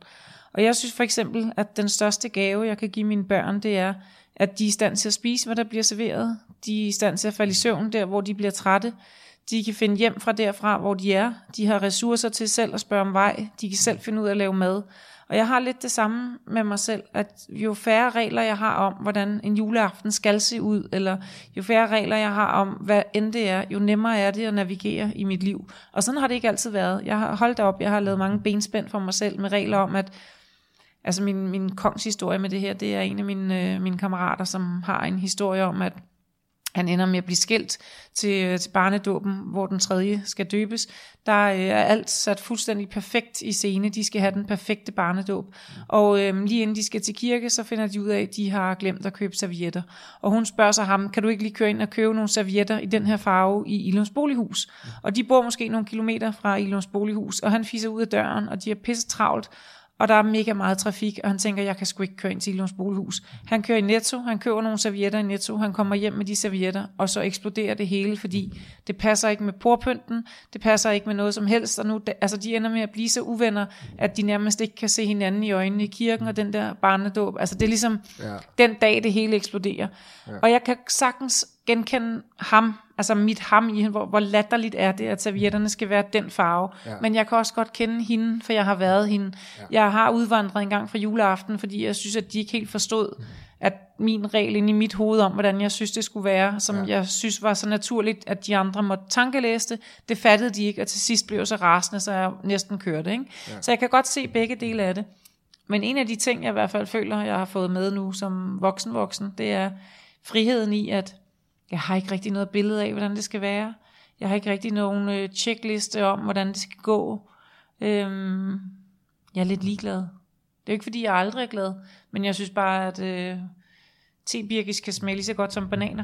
Og jeg synes for eksempel, at den største gave, jeg kan give mine børn, det er, at de er i stand til at spise, hvad der bliver serveret. De er i stand til at falde i søvn der, hvor de bliver trætte. De kan finde hjem fra derfra, hvor de er. De har ressourcer til selv at spørge om vej. De kan selv finde ud af at lave mad. Og jeg har lidt det samme med mig selv, at jo færre regler jeg har om, hvordan en juleaften skal se ud, eller jo færre regler jeg har om, hvad end det er, jo nemmere er det at navigere i mit liv. Og sådan har det ikke altid været. Jeg har holdt op, jeg har lavet mange benspænd for mig selv med regler om, at altså min, min kongs historie med det her, det er en af mine, øh, mine kammerater, som har en historie om, at han ender med at blive skilt til, til barnedåben, hvor den tredje skal døbes. Der øh, er alt sat fuldstændig perfekt i scene. De skal have den perfekte barnedåb. Og øh, lige inden de skal til kirke, så finder de ud af, at de har glemt at købe servietter. Og hun spørger så ham, kan du ikke lige køre ind og købe nogle servietter i den her farve i Ilums bolighus? Og de bor måske nogle kilometer fra Ilums bolighus, og han fiser ud af døren, og de er pisse travlt og der er mega meget trafik, og han tænker, jeg kan sgu ikke køre ind til Ilums Bolighus. Han kører i Netto, han køber nogle servietter i Netto, han kommer hjem med de servietter, og så eksploderer det hele, fordi det passer ikke med porpynten, det passer ikke med noget som helst, og nu, altså de ender med at blive så uvenner, at de nærmest ikke kan se hinanden i øjnene i kirken, og den der barnedåb, altså det er ligesom Ja. den dag, det hele eksploderer. Ja. Og jeg kan sagtens genkende ham, altså mit ham i, hvor, hvor latterligt er det, at servietterne skal være den farve. Ja. Men jeg kan også godt kende hende, for jeg har været hende. Ja. Jeg har udvandret en gang fra juleaften, fordi jeg synes, at de ikke helt forstod, at min regel inde i mit hoved om, hvordan jeg synes, det skulle være, som ja. jeg synes var så naturligt, at de andre måtte tankelæse det, det fattede de ikke, og til sidst blev jeg så rasende, så jeg næsten kørte. Ikke? Ja. Så jeg kan godt se begge dele af det. Men en af de ting, jeg i hvert fald føler, jeg har fået med nu som voksen-voksen, det er friheden i, at jeg har ikke rigtig noget billede af, hvordan det skal være. Jeg har ikke rigtig nogen øh, checkliste om, hvordan det skal gå. Øhm, jeg er lidt ligeglad. Det er jo ikke, fordi jeg aldrig er glad, men jeg synes bare, at øh, tebirkis kan smage lige så godt som bananer.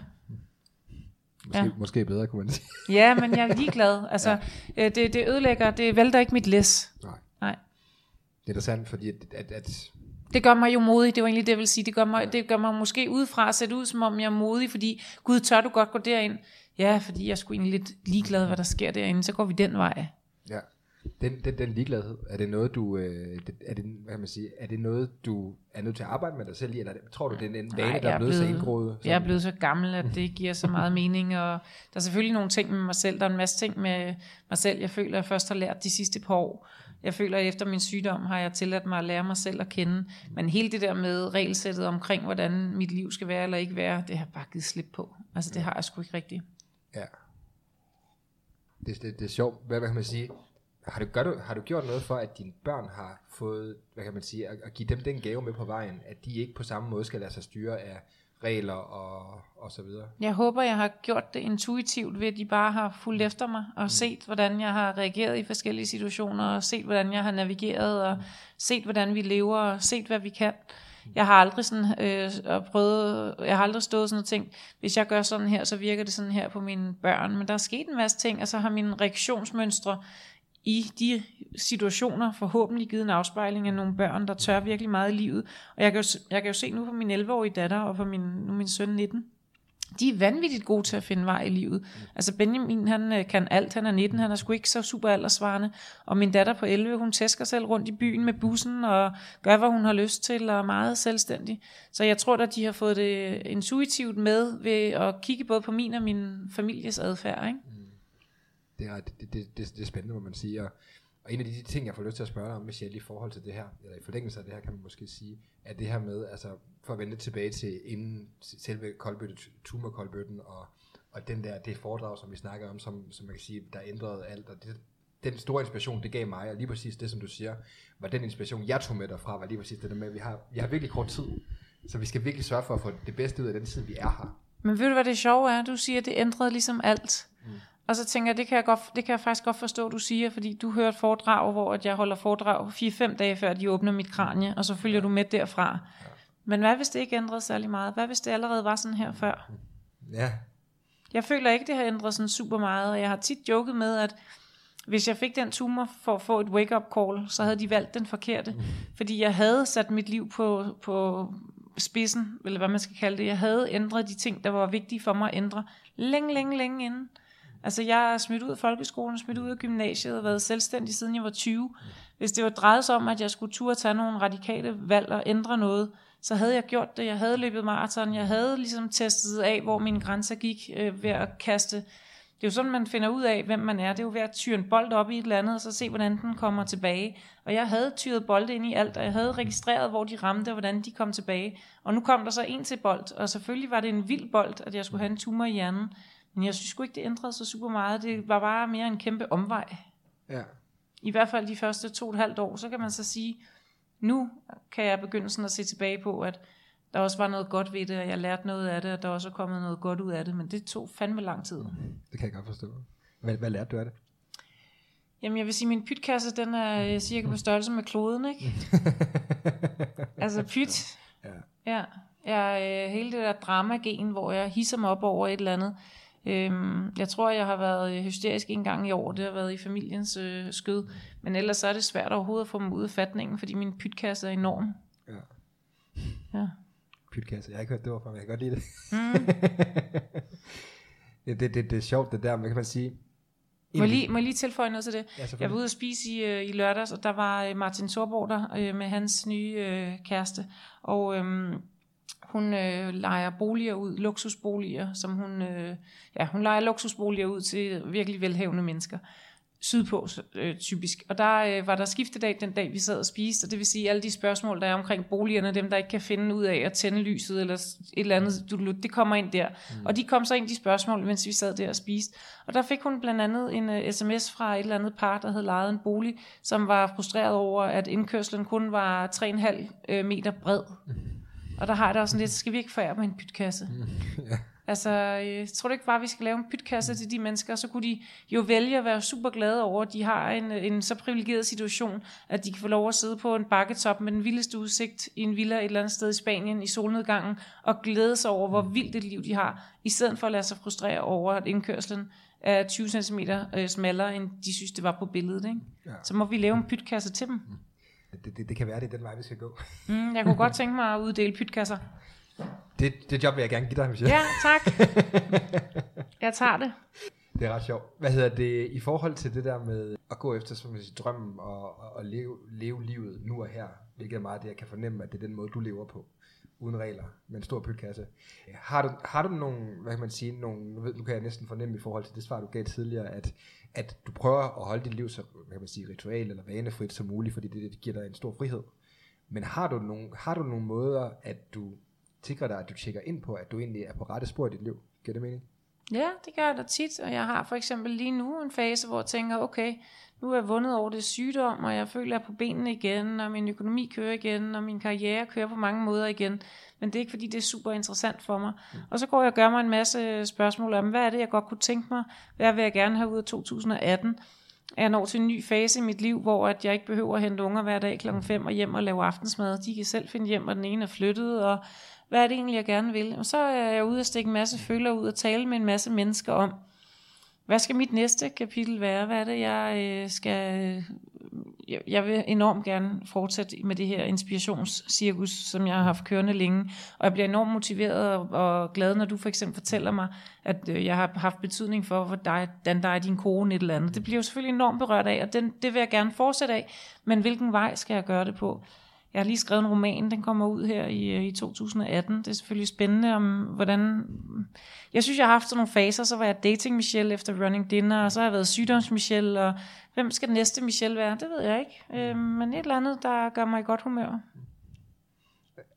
Måske, Ja. måske bedre, kunne man sige. Ja, men jeg er ligeglad. Altså, ja. øh, det, det ødelægger, det vælter ikke mit læs. Nej. Nej. Det er interessant, fordi at, at, at Det gør mig jo modig, det var egentlig det, jeg vil sige. Det gør mig, det gør mig måske udefra at sætte ud, som om jeg er modig, fordi, gud, tør du godt gå derind? Ja, fordi jeg sgu egentlig lidt ligeglad, hvad der sker derinde, så går vi den vej. Ja. Den, den, den ligegladhed, er det noget, du, øh, er det, hvad kan man sige, er det noget, du er nødt til at arbejde med dig selv i, eller er tror du, det er en vane, Nej, der er blevet så indgroet? Jeg er blevet så gammel, at det giver så meget mening, og der er selvfølgelig nogle ting med mig selv. Der er en masse ting med mig selv, jeg føler, jeg først har lært de sidste par år. Jeg føler, at efter min sygdom har jeg tilladt mig at lære mig selv at kende. Men hele det der med regelsættet omkring, hvordan mit liv skal være eller ikke være, det har jeg bare givet slip på. Altså det har jeg sgu ikke rigtigt. Ja. Det, det, det er sjovt. Hvad, hvad kan man sige? Har du, gør du, har du gjort noget for, at dine børn har fået, hvad kan man sige, at, at give dem den gave med på vejen, at de ikke på samme måde skal lade sig styre af regler og, og så videre? Jeg håber, jeg har gjort det intuitivt ved, at de bare har fulgt efter mig og set, hvordan jeg har reageret i forskellige situationer, og set, hvordan jeg har navigeret, og set, hvordan vi lever, og set, hvad vi kan. Jeg har aldrig sådan, øh, prøvet, jeg har aldrig stået sådan og tænkt, hvis jeg gør sådan her, så virker det sådan her på mine børn. Men der er sket en masse ting, og så har mine reaktionsmønstre i de situationer forhåbentlig givet en afspejling af nogle børn, der tør virkelig meget i livet. Og jeg kan jo, jeg kan jo se nu på min 11-årige datter og på min, nu min søn 19, de er vanvittigt gode til at finde vej i livet. Altså Benjamin, han øh, kan alt, han er 19, han er sgu ikke så super aldersvarende. Og min datter på 11, hun tæsker selv rundt i byen med bussen og gør, hvad hun har lyst til, og er meget selvstændig. Så jeg tror at de har fået det øh, intuitivt med ved at kigge både på min og min families adfærd. Ikke? Mm. Det er, det, det, det, det er spændende, må man sige. Og, og en af de, de ting, jeg får lyst til at spørge dig om, Michelle, i forhold til det her, eller i forlængelse af det her, kan man måske sige, er det her med, altså for at vende tilbage til inden selve koldbøtte, tumorkoldbøtten, og, og den der, det foredrag, som vi snakker om, som, som man kan sige, der ændrede alt, og det, den store inspiration, det gav mig, og lige præcis det, som du siger, var den inspiration, jeg tog med derfra, var lige præcis det der med, at vi har, vi har virkelig kort tid, så vi skal virkelig sørge for at få det bedste ud af den tid, vi er her. Men ved du, hvad det sjove er? Du siger, at det ændrede ligesom alt. Mm. Og så tænker jeg, det kan jeg, godt, det kan jeg faktisk godt forstå, du siger, fordi du hører et foredrag, hvor at jeg holder foredrag 4-5 dage før de åbner mit kranie, og så følger du med derfra. Men hvad hvis det ikke ændrede særlig meget? Hvad hvis det allerede var sådan her før? Ja, Jeg føler ikke, det har ændret sådan super meget, og jeg har tit joket med, at hvis jeg fik den tumor for at få et wake-up call, så havde de valgt den forkerte. Fordi jeg havde sat mit liv på, på spidsen, eller hvad man skal kalde det. Jeg havde ændret de ting, der var vigtige for mig at ændre, længe, længe, længe inden. Altså jeg er smidt ud af folkeskolen, smidt ud af gymnasiet og været selvstændig siden jeg var 20. Hvis det var drejet sig om, at jeg skulle turde tage nogle radikale valg og ændre noget, så havde jeg gjort det. Jeg havde løbet maraton. Jeg havde ligesom testet af, hvor mine grænser gik øh, ved at kaste. Det er jo sådan, man finder ud af, hvem man er. Det er jo ved at tyre en bold op i et eller andet, og så se, hvordan den kommer tilbage. Og jeg havde tyret bolde ind i alt, og jeg havde registreret, hvor de ramte, og hvordan de kom tilbage. Og nu kom der så en til bold, og selvfølgelig var det en vild bold, at jeg skulle have en tumor i hjernen. Men jeg synes sgu ikke, det ændrede sig super meget. Det var bare mere en kæmpe omvej. ja. I hvert fald de første to og et halvt år. Så kan man så sige, nu kan jeg begynde sådan at se tilbage på, at der også var noget godt ved det, og jeg lærte noget af det, og der også er kommet noget godt ud af det. Men det tog fandme lang tid. Det kan jeg godt forstå. Hvad, hvad lærte du af det? Jamen jeg vil sige, at min pytkasse, den er øh, cirka på størrelse med kloden, ikke? altså pyt. Ja. Ja. Jeg, øh, hele det der dramagen, hvor jeg hisser mig op over et eller andet. Øhm, jeg tror, jeg har været øh, hysterisk en gang i år. Det har været i familiens øh, skød. Men ellers så er det svært overhovedet at få dem ud af fatningen, fordi min pytkasse er enorm. Ja. Ja. Pytkasse. Jeg har ikke hørt det ord fra, men jeg kan godt lide det. Mm. det, det, det, det er sjovt, det der, men kan man sige... Må, jeg lige, må jeg lige tilføje noget til det? Ja. Jeg var ude at spise i, øh, i lørdags, og der var øh, Martin Thorborg der øh, med hans nye øh, kæreste. Og øhm, hun øh, leger boliger ud, luksusboliger, som hun, øh, ja, hun leger luksusboliger ud til virkelig velhavende mennesker. Sydpå øh, typisk. Og der øh, var der skiftedag den dag, vi sad og spiste, og det vil sige, alle de spørgsmål, der er omkring boligerne, dem der ikke kan finde ud af at tænde lyset, eller et eller andet, du, det kommer ind der. Mm. Og de kom så ind, de spørgsmål, mens vi sad der og spiste. Og der fik hun blandt andet en uh, sms fra et eller andet par, der havde lejet en bolig, som var frustreret over, at indkørslen kun var 3,5 øh, meter bred. Og der har jeg da også sådan lidt, skal vi ikke forære med en pytkasse? ja. Altså, øh, tror du ikke bare, vi skal lave en pytkasse til de mennesker, så kunne de jo vælge at være super glade over, at de har en, en så privilegeret situation, at de kan få lov at sidde på en bakketop med den vildeste udsigt i en villa et eller andet sted i Spanien i solnedgangen, og glæde sig over, hvor vildt et liv de har, i stedet for at lade sig frustrere over, at indkørslen er 20 cm øh, smallere, end de synes, det var på billedet. Ikke? Ja. Så må vi lave en pytkasse til dem. Det, det, det kan være, det er den vej, vi skal gå. Mm, jeg kunne godt tænke mig at uddele pytkasser. Det, det job vil jeg gerne give dig, Michelle. Ja, tak. Jeg tager det. Det er ret sjovt. Hvad hedder det, i forhold til det der med at gå efter som siger, drømmen og, og, og leve, leve livet nu og her, hvilket er meget det, jeg kan fornemme, at det er den måde, du lever på, uden regler, med en stor pytkasse. Har du, har du nogle, hvad kan man sige, nogle, nu, ved, nu kan jeg næsten fornemme i forhold til det svar, du gav tidligere, at, at du prøver at holde dit liv så, kan man sige, ritual eller vanefrit som muligt, fordi det, det giver dig en stor frihed. Men har du nogle, har du nogle måder, at du sikrer dig, at du tjekker ind på, at du egentlig er på rette spor i dit liv? Giver det mening? Ja, det gør jeg da tit, og jeg har for eksempel lige nu en fase, hvor jeg tænker, okay, nu er jeg vundet over det sygdom, og jeg føler, at jeg er på benene igen, og min økonomi kører igen, og min karriere kører på mange måder igen. Men det er ikke, fordi det er super interessant for mig. Mm. Og så går jeg og gør mig en masse spørgsmål om, hvad er det, jeg godt kunne tænke mig? Hvad vil jeg gerne have ud af 2018? Jeg når til en ny fase i mit liv, hvor at jeg ikke behøver at hente unger hver dag klokken 5 og hjem og lave aftensmad. De kan selv finde hjem, og den ene er flyttet, og hvad er det egentlig, jeg gerne vil? Og så er jeg ude og stikke en masse følger ud og tale med en masse mennesker om, hvad skal mit næste kapitel være? Hvad er det, jeg øh, skal... Øh, jeg, jeg vil enormt gerne fortsætte med det her inspirationscirkus, som jeg har haft kørende længe. Og jeg bliver enormt motiveret og, og glad, når du for eksempel fortæller mig, at øh, jeg har haft betydning for, hvordan der er din kone et eller andet. Det bliver jo selvfølgelig enormt berørt af, og den, det vil jeg gerne fortsætte af. Men hvilken vej skal jeg gøre det på? Jeg har lige skrevet en roman, den kommer ud her i, øh, i 2018. Det er selvfølgelig spændende om, hvordan... Jeg synes, jeg har haft sådan nogle faser, så var jeg dating Michelle efter running dinner, og så har jeg været sygdoms Michelle, og hvem skal den næste Michelle være? Det ved jeg ikke. Øh, men et eller andet, der gør mig i godt humør.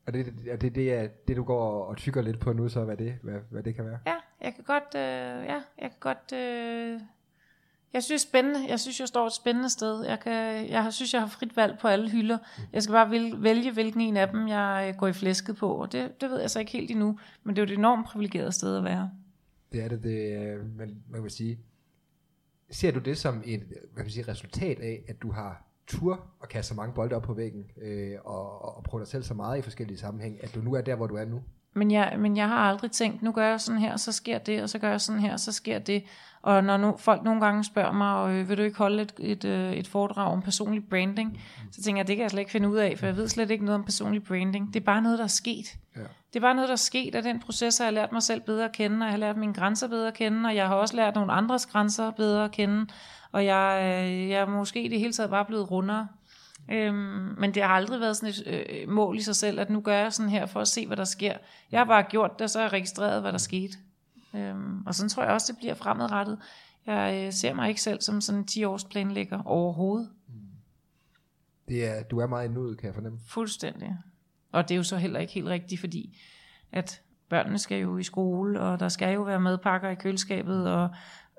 Og det, er det, det, er det, du går og tykker lidt på nu, så hvad det, hvad, hvad det kan være? Ja, jeg kan godt, øh, ja, jeg kan godt øh, jeg synes, spændende. Jeg synes, jeg står et spændende sted. Jeg, kan, jeg synes, jeg har frit valg på alle hylder. Jeg skal bare vælge, hvilken en af dem, jeg øh, går i flæsket på. Og det, det ved jeg så ikke helt endnu. Men det er jo et enormt privilegeret sted at være. Det er det, det øh, man, man vil sige. Ser du det som et hvad vil sige, resultat af, at du har tur og kaste så mange bolde op på væggen, øh, og, og prøve dig selv så meget i forskellige sammenhæng, at du nu er der, hvor du er nu? Men jeg, men jeg har aldrig tænkt, nu gør jeg sådan her, så sker det, og så gør jeg sådan her, så sker det. Og når nu, folk nogle gange spørger mig, øh, vil du ikke holde et, et, øh, et foredrag om personlig branding, så tænker jeg, det kan jeg slet ikke finde ud af, for jeg ved slet ikke noget om personlig branding. Det er bare noget, der er sket. Ja. Det er bare noget, der er sket, og den proces har jeg lært mig selv bedre at kende, og jeg har lært mine grænser bedre at kende, og jeg har også lært nogle andres grænser bedre at kende, og jeg, øh, jeg er måske i det hele taget bare blevet rundere. Øhm, men det har aldrig været sådan et øh, mål i sig selv, at nu gør jeg sådan her for at se, hvad der sker. Jeg har bare gjort det, så har jeg registreret, hvad der skete. Øhm, og sådan tror jeg også, det bliver fremadrettet. Jeg øh, ser mig ikke selv som sådan en 10-års planlægger overhovedet. Det er, du er meget endnu, kan jeg fornemme. Fuldstændig. Og det er jo så heller ikke helt rigtigt, fordi at børnene skal jo i skole, og der skal jo være madpakker i køleskabet, og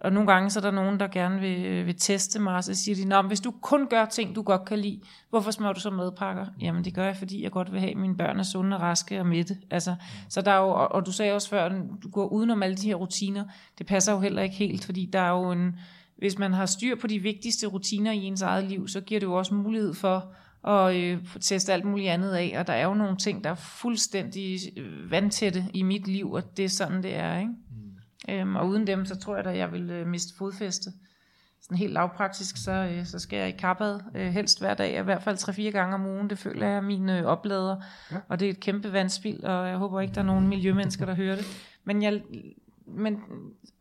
og nogle gange så er der nogen, der gerne vil, vil teste mig, og så siger de, Nå, hvis du kun gør ting, du godt kan lide, hvorfor smører du så madpakker? Jamen det gør jeg, fordi jeg godt vil have, at mine børn er sunde, og raske og mætte. Altså, så der er jo, og, og du sagde også før, at du går udenom alle de her rutiner. Det passer jo heller ikke helt, fordi der er jo en, hvis man har styr på de vigtigste rutiner i ens eget liv, så giver det jo også mulighed for at øh, teste alt muligt andet af. Og der er jo nogle ting, der er fuldstændig øh, vandtætte i mit liv, og det er sådan, det er, ikke? Øhm, og uden dem, så tror jeg at jeg vil øh, miste fodfæste. Sådan helt lavpraktisk, så, øh, så skal jeg i kappad øh, helst hver dag, i hvert fald 3-4 gange om ugen. Det føler jeg er min øh, oplader, ja. og det er et kæmpe vandspil, og jeg håber ikke, der er nogen miljømennesker, der hører det. Men, jeg, men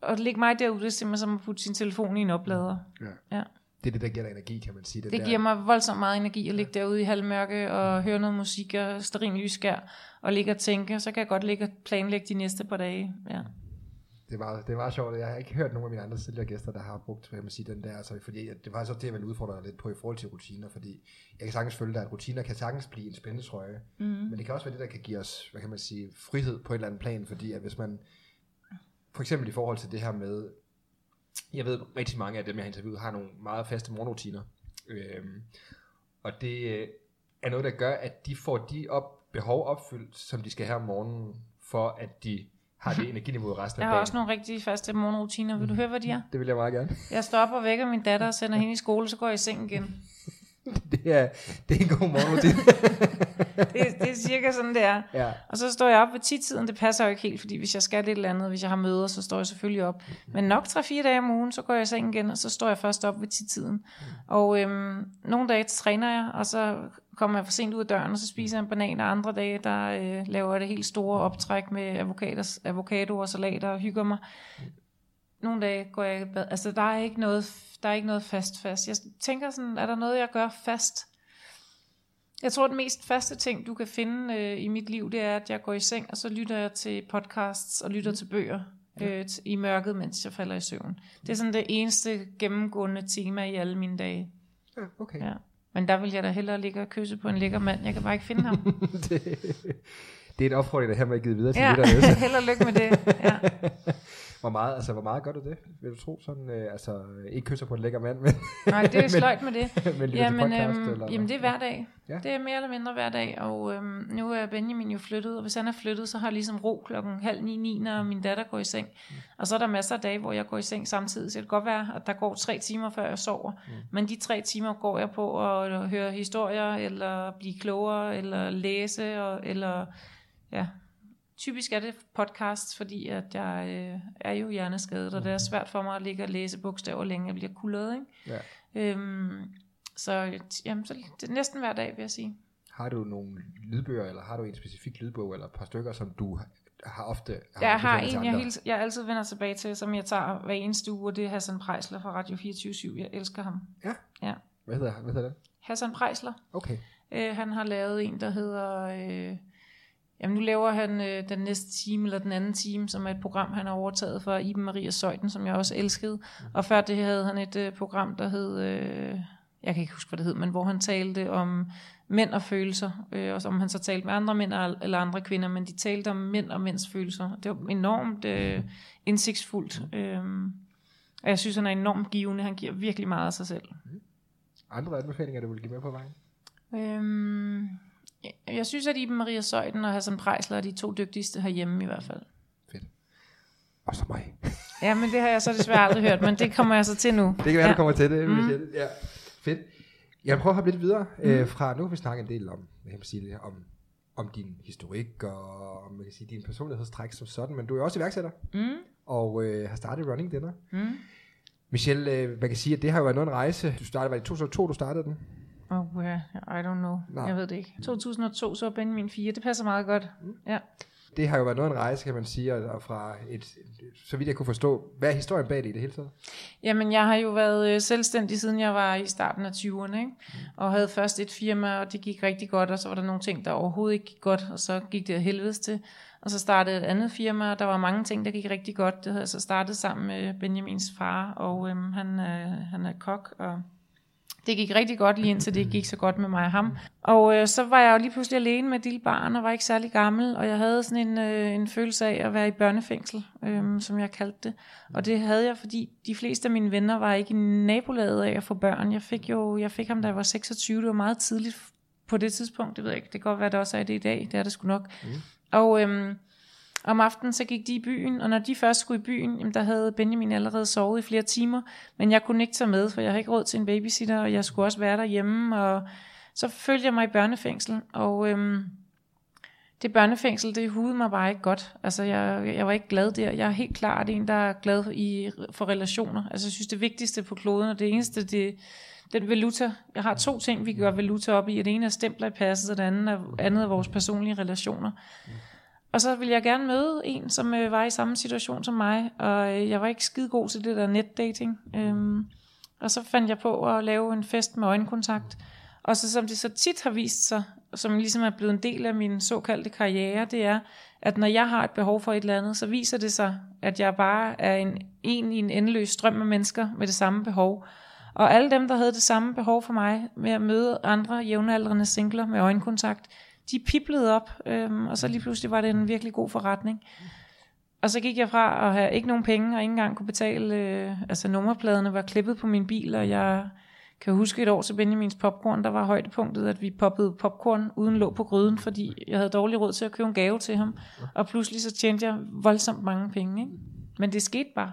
at lægge mig derude, det er simpelthen som at putte sin telefon i en oplader. Ja. ja. Det er det, der giver dig energi, kan man sige. Det, det giver mig voldsomt meget energi at ligge derude i halvmørke og høre noget musik og sterin lysskær og ligge og tænke, så kan jeg godt ligge og planlægge de næste par dage. Ja det meget, det meget sjovt. Jeg har ikke hørt nogen af mine andre tidligere gæster, der har brugt jeg må sige, den der, altså, fordi det var så det, jeg ville udfordre lidt på i forhold til rutiner, fordi jeg kan sagtens følge dig, at rutiner kan sagtens blive en spændetrøje, mm. men det kan også være det, der kan give os, hvad kan man sige, frihed på et eller andet plan, fordi at hvis man, for eksempel i forhold til det her med, jeg ved rigtig mange af dem, jeg har interviewet, har nogle meget faste morgenrutiner, øhm, og det øh, er noget, der gør, at de får de op, behov opfyldt, som de skal have om morgenen, for at de har det energiniveau resten af Jeg har også nogle rigtig faste morgenrutiner. Vil du høre, hvad de er? Det vil jeg meget gerne. Jeg stopper og vækker min datter og sender hende i skole, så går jeg i seng igen. det, er, det er en god morgenrutine. det, det er cirka sådan, det er. Ja. Og så står jeg op ved tidtiden. Det passer jo ikke helt, fordi hvis jeg skal lidt eller andet, hvis jeg har møder, så står jeg selvfølgelig op. Men nok 3-4 dage om ugen, så går jeg i seng igen, og så står jeg først op ved tidtiden. Og øhm, nogle dage træner jeg, og så kommer jeg for sent ud af døren, og så spiser jeg en banan, og andre dage, der øh, laver jeg det helt store optræk med avocados, avocado og salater og hygger mig. nogle dage går jeg i bad. Altså, der er ikke noget, der er ikke noget fast fast. Jeg tænker sådan, er der noget, jeg gør fast? Jeg tror, den mest faste ting, du kan finde øh, i mit liv, det er, at jeg går i seng, og så lytter jeg til podcasts og lytter til bøger øh, t- i mørket, mens jeg falder i søvn. Det er sådan det eneste gennemgående tema i alle mine dage. Ja, okay. Ja. Men der vil jeg da hellere ligge og kysse på en lækker mand. Jeg kan bare ikke finde ham. det, det er en opfordring, der her med givet videre til ja, lytterne. held og lykke med det. Ja. Hvor meget, altså, hvor meget gør du det, vil du tro? Sådan, øh, altså, ikke kysser på en lækker mand, men, Nej, det er sløjt med det. men Jamen, podcast, øhm, eller jamen det er hver dag. Ja. Det er mere eller mindre hver dag, og øhm, nu er Benjamin jo flyttet, og hvis han er flyttet, så har jeg ligesom ro klokken halv ni, ni, når min datter går i seng. Mm. Og så er der masser af dage, hvor jeg går i seng samtidig, så det kan godt være, at der går tre timer, før jeg sover. Mm. Men de tre timer går jeg på at høre historier, eller blive klogere, eller læse, og, eller ja, typisk er det podcasts, fordi at jeg øh, er jo hjerneskadet, og det er svært for mig at ligge og læse bogstaver længe, jeg bliver kullet, ikke? Ja. Øhm, så, jamen, så det er næsten hver dag, vil jeg sige. Har du nogle lydbøger, eller har du en specifik lydbog, eller et par stykker, som du har ofte har Jeg har en, jeg, hele, jeg altid vender tilbage til, som jeg tager hver eneste uge, og det er Hassan Prejsler fra Radio 24 Jeg elsker ham. Ja. Ja. Hvad hedder, hvad hedder den? Hassan Prejsler. Okay. Øh, han har lavet en, der hedder... Øh, jamen nu laver han øh, den næste time, eller den anden time, som er et program, han har overtaget fra Iben Maria Søjden, som jeg også elskede. Og før det havde han et øh, program, der hed... Øh, jeg kan ikke huske, hvad det hed, men hvor han talte om mænd og følelser, øh, og om han så talte med andre mænd eller andre kvinder, men de talte om mænd og mænds følelser. Det var enormt øh, indsigtsfuldt. Øh, og jeg synes, han er enormt givende. Han giver virkelig meget af sig selv. Andre anbefalinger, du vil give med på vejen? Øhm, jeg- jeg synes, at Iben Maria Søjden og Hassan Prejsler er de to dygtigste herhjemme i hvert fald. Fedt. Og så mig. Ja, men det har jeg så desværre aldrig hørt, men det kommer jeg så til nu. Det kan være, ja. du kommer til det, Michelle. Ja. Fedt. Jeg vil prøve at hoppe lidt videre mm. øh, fra, nu har vi snakket en del om, hvad kan man sige, det, om, om din historik og om, man kan sige, din personlighedstræk som sådan, men du er også iværksætter Mm, og øh, har startet Running Dinner. mm. Michelle, øh, man kan sige, at det har jo været noget en rejse. Du startede, var det i 2002, du startede den? Oh, yeah, I don't know. Nej. Jeg ved det ikke. 2002, så var Benjamin 4. Det passer meget godt. Ja. Det har jo været noget af en rejse, kan man sige, og, fra et, så vidt jeg kunne forstå, hvad er historien bag det i det hele taget? Jamen, jeg har jo været øh, selvstændig, siden jeg var i starten af 20'erne, ikke? og havde først et firma, og det gik rigtig godt, og så var der nogle ting, der overhovedet ikke gik godt, og så gik det af helvedes til. Og så startede et andet firma, og der var mange ting, der gik rigtig godt. Det havde jeg så startet sammen med Benjamins far, og øhm, han, øh, han er kok, og det gik rigtig godt lige indtil det gik så godt med mig og ham. Og øh, så var jeg jo lige pludselig alene med et lille barn, og var ikke særlig gammel, og jeg havde sådan en, øh, en følelse af at være i børnefængsel, øh, som jeg kaldte det. Og det havde jeg, fordi de fleste af mine venner var ikke i nabolaget af at få børn. Jeg fik jo jeg fik ham, da jeg var 26, det var meget tidligt på det tidspunkt, det ved jeg ikke, det kan godt være, det også er det i dag, det er det sgu nok. Mm. Og øhm, om aftenen så gik de i byen, og når de først skulle i byen, jamen, der havde Benjamin allerede sovet i flere timer, men jeg kunne ikke tage med, for jeg havde ikke råd til en babysitter, og jeg skulle også være derhjemme, og så følte jeg mig i børnefængsel, og øhm, det børnefængsel, det hudede mig bare ikke godt. Altså, jeg, jeg var ikke glad der. Jeg er helt klart en, der er glad i, for relationer. Altså, jeg synes, det vigtigste på kloden, og det eneste, det, den valuta, jeg har to ting, vi gør valuta op i, det ene er stempler i passet, og det andet er, andet er vores personlige relationer. Og så ville jeg gerne møde en, som øh, var i samme situation som mig, og øh, jeg var ikke skide god til det der netdating. Øhm, og så fandt jeg på at lave en fest med øjenkontakt. Og så som det så tit har vist sig, som ligesom er blevet en del af min såkaldte karriere, det er, at når jeg har et behov for et eller andet, så viser det sig, at jeg bare er en, en i en endeløs strøm af mennesker med det samme behov. Og alle dem, der havde det samme behov for mig med at møde andre jævnaldrende singler med øjenkontakt, de piblede op, øhm, og så lige pludselig var det en virkelig god forretning. Og så gik jeg fra at have ikke nogen penge, og ikke engang kunne betale, øh, altså nummerpladerne var klippet på min bil, og jeg kan huske et år til Benjamins popcorn, der var højdepunktet, at vi poppede popcorn uden låg på gryden, fordi jeg havde dårlig råd til at købe en gave til ham. Og pludselig så tjente jeg voldsomt mange penge. Ikke? Men det skete bare.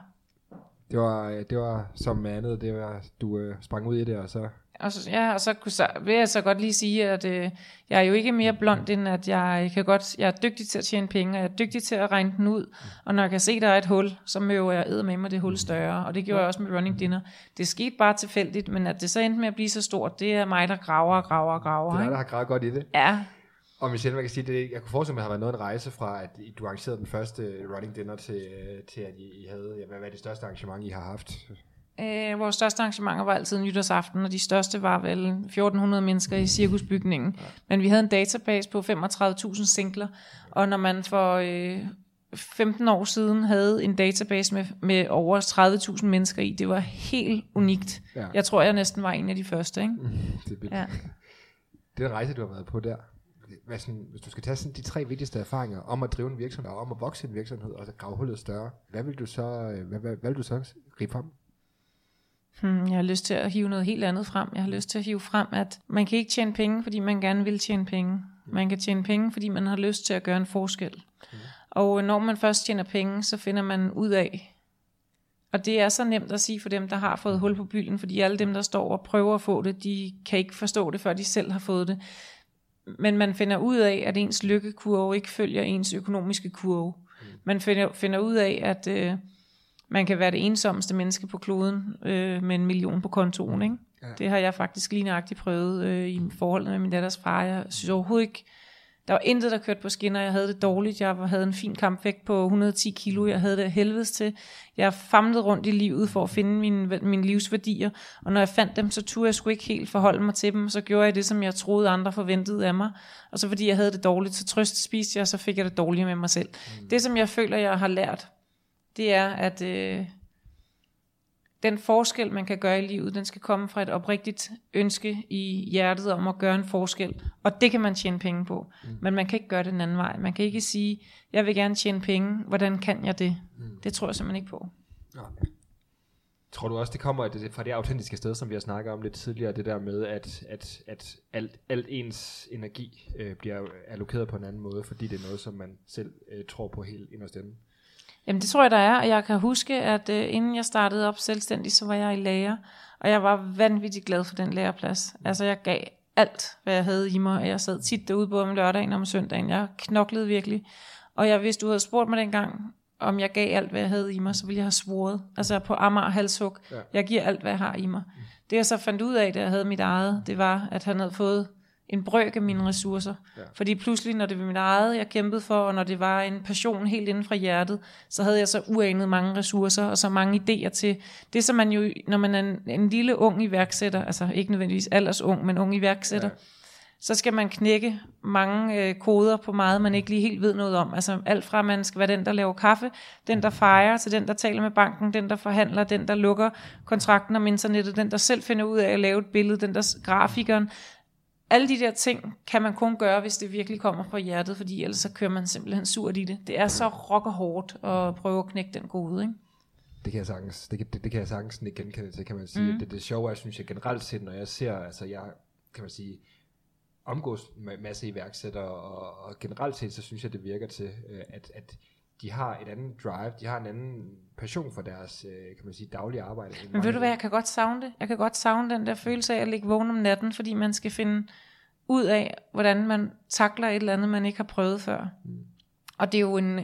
Det var, øh, det var som med andet, det var, du øh, sprang ud i det, og så... Og så, ja, og så kunne, så, vil jeg så godt lige sige, at øh, jeg er jo ikke mere blond, end at jeg kan godt, jeg er dygtig til at tjene penge, og jeg er dygtig til at regne den ud. Og når jeg kan se, der er et hul, så møver jeg æd med mig det hul større. Og det gjorde jeg også med Running Dinner. Det skete bare tilfældigt, men at det så endte med at blive så stort, det er mig, der graver og graver og graver. Det er dig, der har gravet godt i det. Ja, Og Michelle, man kan sige, det, jeg kunne forestille mig, at det har været noget en rejse fra, at du arrangerede den første running dinner til, øh, til at I, I havde, ja, hvad var det største arrangement, I har haft? Øh, vores største arrangementer var altid nytårsaften, og de største var vel 1400 mennesker i cirkusbygningen. Men vi havde en database på 35.000 singler, og når man for øh, 15 år siden havde en database med, med over 30.000 mennesker i, det var helt unikt. Ja. Jeg tror, jeg næsten var en af de første. Ikke? Det er. Ja. Den rejse, du har været på der, hvad sådan, hvis du skal tage sådan de tre vigtigste erfaringer om at drive en virksomhed, og om at vokse en virksomhed, og så grave hullet større, hvad vil du så, øh, hvad, hvad, hvad vil du så gribe frem? Hmm, jeg har lyst til at hive noget helt andet frem. Jeg har lyst til at hive frem, at man kan ikke tjene penge, fordi man gerne vil tjene penge. Man kan tjene penge, fordi man har lyst til at gøre en forskel. Og når man først tjener penge, så finder man ud af, og det er så nemt at sige for dem, der har fået hul på bylden, fordi alle dem, der står og prøver at få det, de kan ikke forstå det, før de selv har fået det. Men man finder ud af, at ens lykkekurve ikke følger ens økonomiske kurve. Man finder, finder ud af, at øh, man kan være det ensomste menneske på kloden øh, med en million på kontoen. Ikke? Ja. Det har jeg faktisk lige nøjagtigt prøvet øh, i forholdet med min datters far. Jeg synes overhovedet ikke, der var intet, der kørte på skinner. Jeg havde det dårligt. Jeg havde en fin kampvægt på 110 kilo. Jeg havde det helvedes til. Jeg famlede rundt i livet for at finde mine, mine livsværdier. Og når jeg fandt dem, så turde jeg sgu ikke helt forholde mig til dem. Så gjorde jeg det, som jeg troede, andre forventede af mig. Og så fordi jeg havde det dårligt, så trøst spiste jeg, og så fik jeg det dårligere med mig selv. Mm. Det, som jeg føler, jeg har lært, det er, at øh, den forskel, man kan gøre i livet, den skal komme fra et oprigtigt ønske i hjertet om at gøre en forskel. Og det kan man tjene penge på. Mm. Men man kan ikke gøre det den anden vej. Man kan ikke sige, jeg vil gerne tjene penge. Hvordan kan jeg det? Mm. Det tror jeg simpelthen ikke på. Tror du også, det kommer fra det autentiske sted, som vi har snakket om lidt tidligere, det der med, at, at, at alt, alt ens energi øh, bliver allokeret på en anden måde, fordi det er noget, som man selv øh, tror på helt inderst inde? Jamen det tror jeg, der er, og jeg kan huske, at øh, inden jeg startede op selvstændig, så var jeg i lærer, og jeg var vanvittigt glad for den læreplads. Altså jeg gav alt, hvad jeg havde i mig, og jeg sad tit derude både om lørdagen og om søndagen. Jeg knoklede virkelig, og jeg, hvis du havde spurgt mig dengang, om jeg gav alt, hvad jeg havde i mig, så ville jeg have svoret. Altså på Amager halshug. Ja. Jeg giver alt, hvad jeg har i mig. Det jeg så fandt ud af, da jeg havde mit eget, det var, at han havde fået en brøk af mine ressourcer. Ja. Fordi pludselig, når det var mit eget, jeg kæmpede for, og når det var en passion helt inden fra hjertet, så havde jeg så uanet mange ressourcer, og så mange idéer til. Det som man jo, når man er en, en lille ung iværksætter, altså ikke nødvendigvis alders ung, men ung iværksætter, ja så skal man knække mange øh, koder på meget, man ikke lige helt ved noget om. Altså alt fra, at man skal være den, der laver kaffe, den, der fejrer, til den, der taler med banken, den, der forhandler, den, der lukker kontrakten om internettet, den, der selv finder ud af at lave et billede, den, der grafikeren. Alle de der ting kan man kun gøre, hvis det virkelig kommer fra hjertet, fordi ellers så kører man simpelthen surt i det. Det er så rock og hårdt at prøve at knække den kode, ikke? Det kan jeg sagtens, det, kan- det, det kan jeg sagtens ikke genkende til, kan man sige. Mm. Det, det sjove er, synes jeg generelt set, når jeg ser, altså jeg, kan man sige, omgås med masse iværksættere, og, og generelt set, så synes jeg, det virker til, øh, at, at de har et andet drive, de har en anden passion for deres, øh, kan man sige, daglige arbejde. Men ved du hvad, jeg kan godt savne det. Jeg kan godt savne den der følelse af at ligge vågen om natten, fordi man skal finde ud af, hvordan man takler et eller andet, man ikke har prøvet før. Mm. Og det er jo en,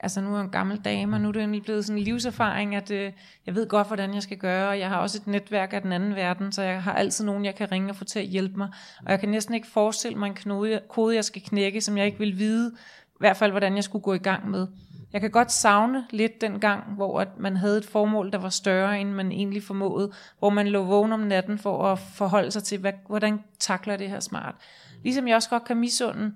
altså nu er jeg en gammel dame, og nu er det blevet sådan en livserfaring, at øh, jeg ved godt, hvordan jeg skal gøre, og jeg har også et netværk af den anden verden, så jeg har altid nogen, jeg kan ringe og få til at hjælpe mig. Og jeg kan næsten ikke forestille mig en knude, kode, jeg skal knække, som jeg ikke vil vide, i hvert fald, hvordan jeg skulle gå i gang med. Jeg kan godt savne lidt den gang, hvor at man havde et formål, der var større, end man egentlig formåede, hvor man lå vågen om natten for at forholde sig til, hvad, hvordan takler det her smart. Ligesom jeg også godt kan misunde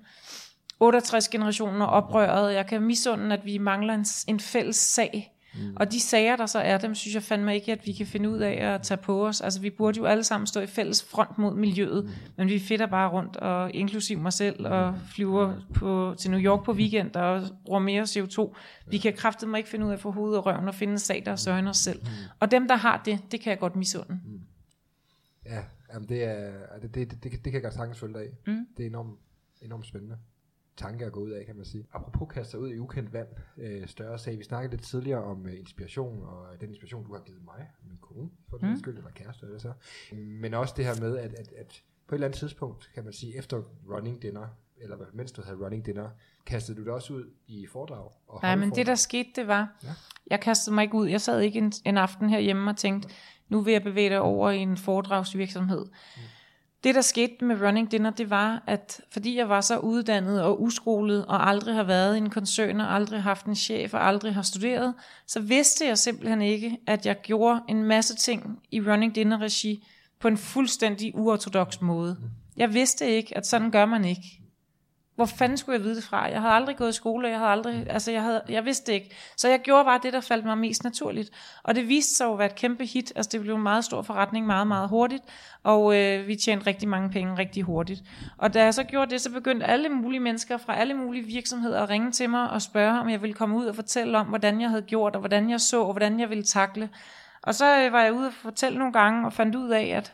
68 generationer oprøret. Jeg kan misunde, at vi mangler en, en fælles sag. Mm. Og de sager, der så er, dem synes jeg fandme ikke, at vi kan finde ud af at tage på os. Altså vi burde jo alle sammen stå i fælles front mod miljøet, mm. men vi fitter bare rundt, og inklusiv mig selv, og flyver på, til New York på weekend, og bruger mere CO2. Vi kan kraftedeme ikke finde ud af at få hovedet og røven og finde en sag, der er større end os selv. Og dem, der har det, det kan jeg godt misunde. Ja, jamen det, er, det, det, det, det, det kan jeg godt sagtens følge dig af. Mm. Det er enormt, enormt spændende tanke at gå ud af, kan man sige. Apropos kaste sig ud i ukendt vand, øh, større sag. Vi snakkede lidt tidligere om øh, inspiration, og den inspiration, du har givet mig, min kone, for den mm. skyld, eller kæreste, eller så. Men også det her med, at, at, at på et eller andet tidspunkt, kan man sige, efter running dinner, eller hvad- mens du havde running dinner, kastede du det også ud i foredrag? Og Nej, men det der skete, det var, Ja. ja. jeg kastede mig ikke ud. Jeg sad ikke en, en aften herhjemme og tænkte, nu vil jeg bevæge dig over i en foredragsvirksomhed. Mm det, der skete med Running Dinner, det var, at fordi jeg var så uddannet og uskolet, og aldrig har været i en koncern, og aldrig haft en chef, og aldrig har studeret, så vidste jeg simpelthen ikke, at jeg gjorde en masse ting i Running Dinner-regi på en fuldstændig uortodox måde. Jeg vidste ikke, at sådan gør man ikke. Hvor fanden skulle jeg vide det fra? Jeg havde aldrig gået i skole, jeg havde aldrig, altså jeg, havde, jeg vidste det ikke. Så jeg gjorde bare det, der faldt mig mest naturligt. Og det viste sig at være et kæmpe hit. Altså det blev en meget stor forretning meget, meget hurtigt. Og øh, vi tjente rigtig mange penge rigtig hurtigt. Og da jeg så gjorde det, så begyndte alle mulige mennesker fra alle mulige virksomheder at ringe til mig og spørge, om jeg ville komme ud og fortælle om, hvordan jeg havde gjort, og hvordan jeg så, og hvordan jeg ville takle. Og så øh, var jeg ude og fortælle nogle gange, og fandt ud af, at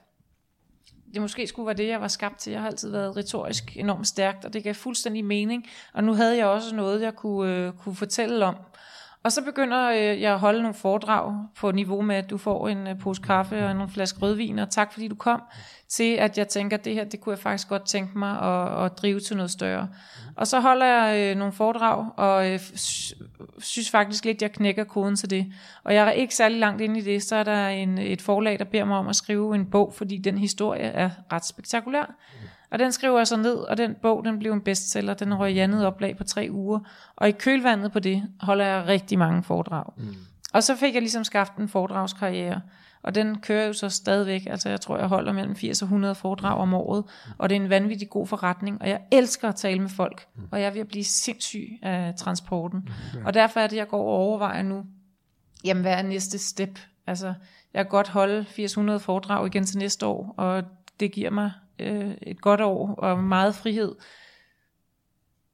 det måske skulle være det, jeg var skabt til. Jeg har altid været retorisk enormt stærkt, og det gav fuldstændig mening. Og nu havde jeg også noget, jeg kunne, øh, kunne fortælle om. Og så begynder øh, jeg at holde nogle foredrag på niveau med, at du får en øh, pose kaffe og en flaske rødvin, og tak fordi du kom, til at jeg tænker, at det her, det kunne jeg faktisk godt tænke mig at, at drive til noget større. Og så holder jeg øh, nogle foredrag, og øh, synes faktisk lidt, at jeg knækker koden til det. Og jeg er ikke særlig langt inde i det, så er der en, et forlag, der beder mig om at skrive en bog, fordi den historie er ret spektakulær. Og den skriver jeg så ned, og den bog, den blev en bestseller. Den røg i andet oplag på tre uger. Og i kølvandet på det holder jeg rigtig mange foredrag. Mm. Og så fik jeg ligesom skabt en foredragskarriere. Og den kører jo så stadigvæk. Altså jeg tror, jeg holder mellem 80 og 100 foredrag om året. Og det er en vanvittig god forretning. Og jeg elsker at tale med folk. Og jeg at blive sindssyg af transporten. Og derfor er det, jeg går og overvejer nu. Jamen, hvad er næste step? Altså, jeg kan godt holde 800 foredrag igen til næste år. Og det giver mig øh, et godt år og meget frihed.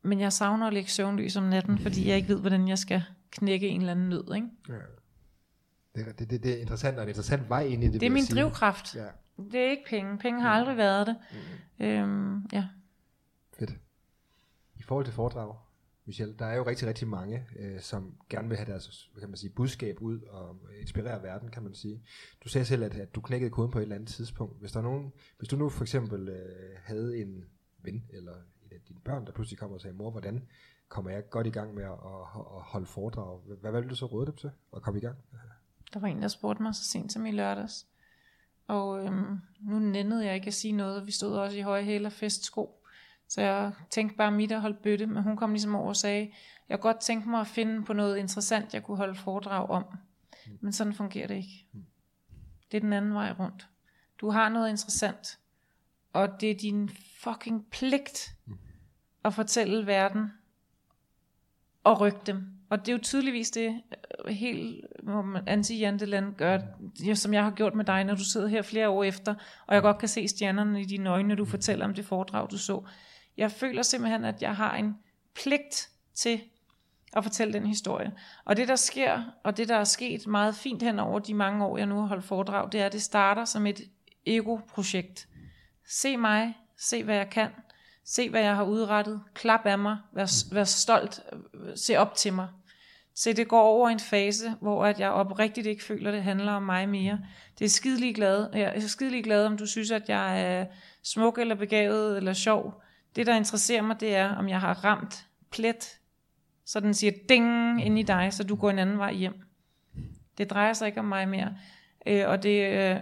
Men jeg savner at ligge søvnløs om natten, fordi jeg ikke ved, hvordan jeg skal knække en eller anden nød. Ikke? Det, er- det, det, det er interessant, og en interessant vej ind i det. Det er min sige. drivkraft. Ja, Det er ikke penge. Penge har aldrig været det. Øhm, ja. fedt. I forhold til foredrag, Michel, der er jo rigtig, rigtig mange, øh, som gerne vil have deres hvad kan man sige, budskab ud og inspirere verden, kan man sige. Du sagde selv, at, at du knækkede koden på et eller andet tidspunkt. Hvis, der er nogen, hvis du nu for eksempel øh, havde en ven eller en af dine børn, der pludselig kommer og sagde, mor, hvordan kommer jeg godt i gang med at, at, at holde foredrag? Hvad, hvad vil du så råde dem til at komme i gang? Der var en, der spurgte mig så sent som i lørdags. Og øhm, nu nændede jeg ikke at sige noget. Vi stod også i høje hæle og festsko. Så jeg tænkte bare mit at holde bøtte. Men hun kom ligesom over og sagde, jeg kunne godt tænke mig at finde på noget interessant, jeg kunne holde foredrag om. Men sådan fungerer det ikke. Det er den anden vej rundt. Du har noget interessant. Og det er din fucking pligt at fortælle verden og rykke dem. Og det er jo tydeligvis det, øh, helt hvor man- anti-janteland gør, som jeg har gjort med dig, når du sidder her flere år efter, og jeg godt kan se stjernerne i dine øjne, når du fortæller om det foredrag, du så. Jeg føler simpelthen, at jeg har en pligt til at fortælle den historie. Og det, der sker, og det, der er sket meget fint hen over de mange år, jeg nu har holdt foredrag, det er, at det starter som et ego-projekt. Se mig, se hvad jeg kan, se hvad jeg har udrettet, klap af mig, vær, vær stolt, se op til mig. Se, det går over en fase, hvor at jeg oprigtigt ikke føler, at det handler om mig mere. Det er skidelig glad. Jeg er skidelig glad, om du synes, at jeg er smuk eller begavet eller sjov. Det, der interesserer mig, det er, om jeg har ramt plet, så den siger ding ind i dig, så du går en anden vej hjem. Det drejer sig ikke om mig mere. Øh, og det, øh,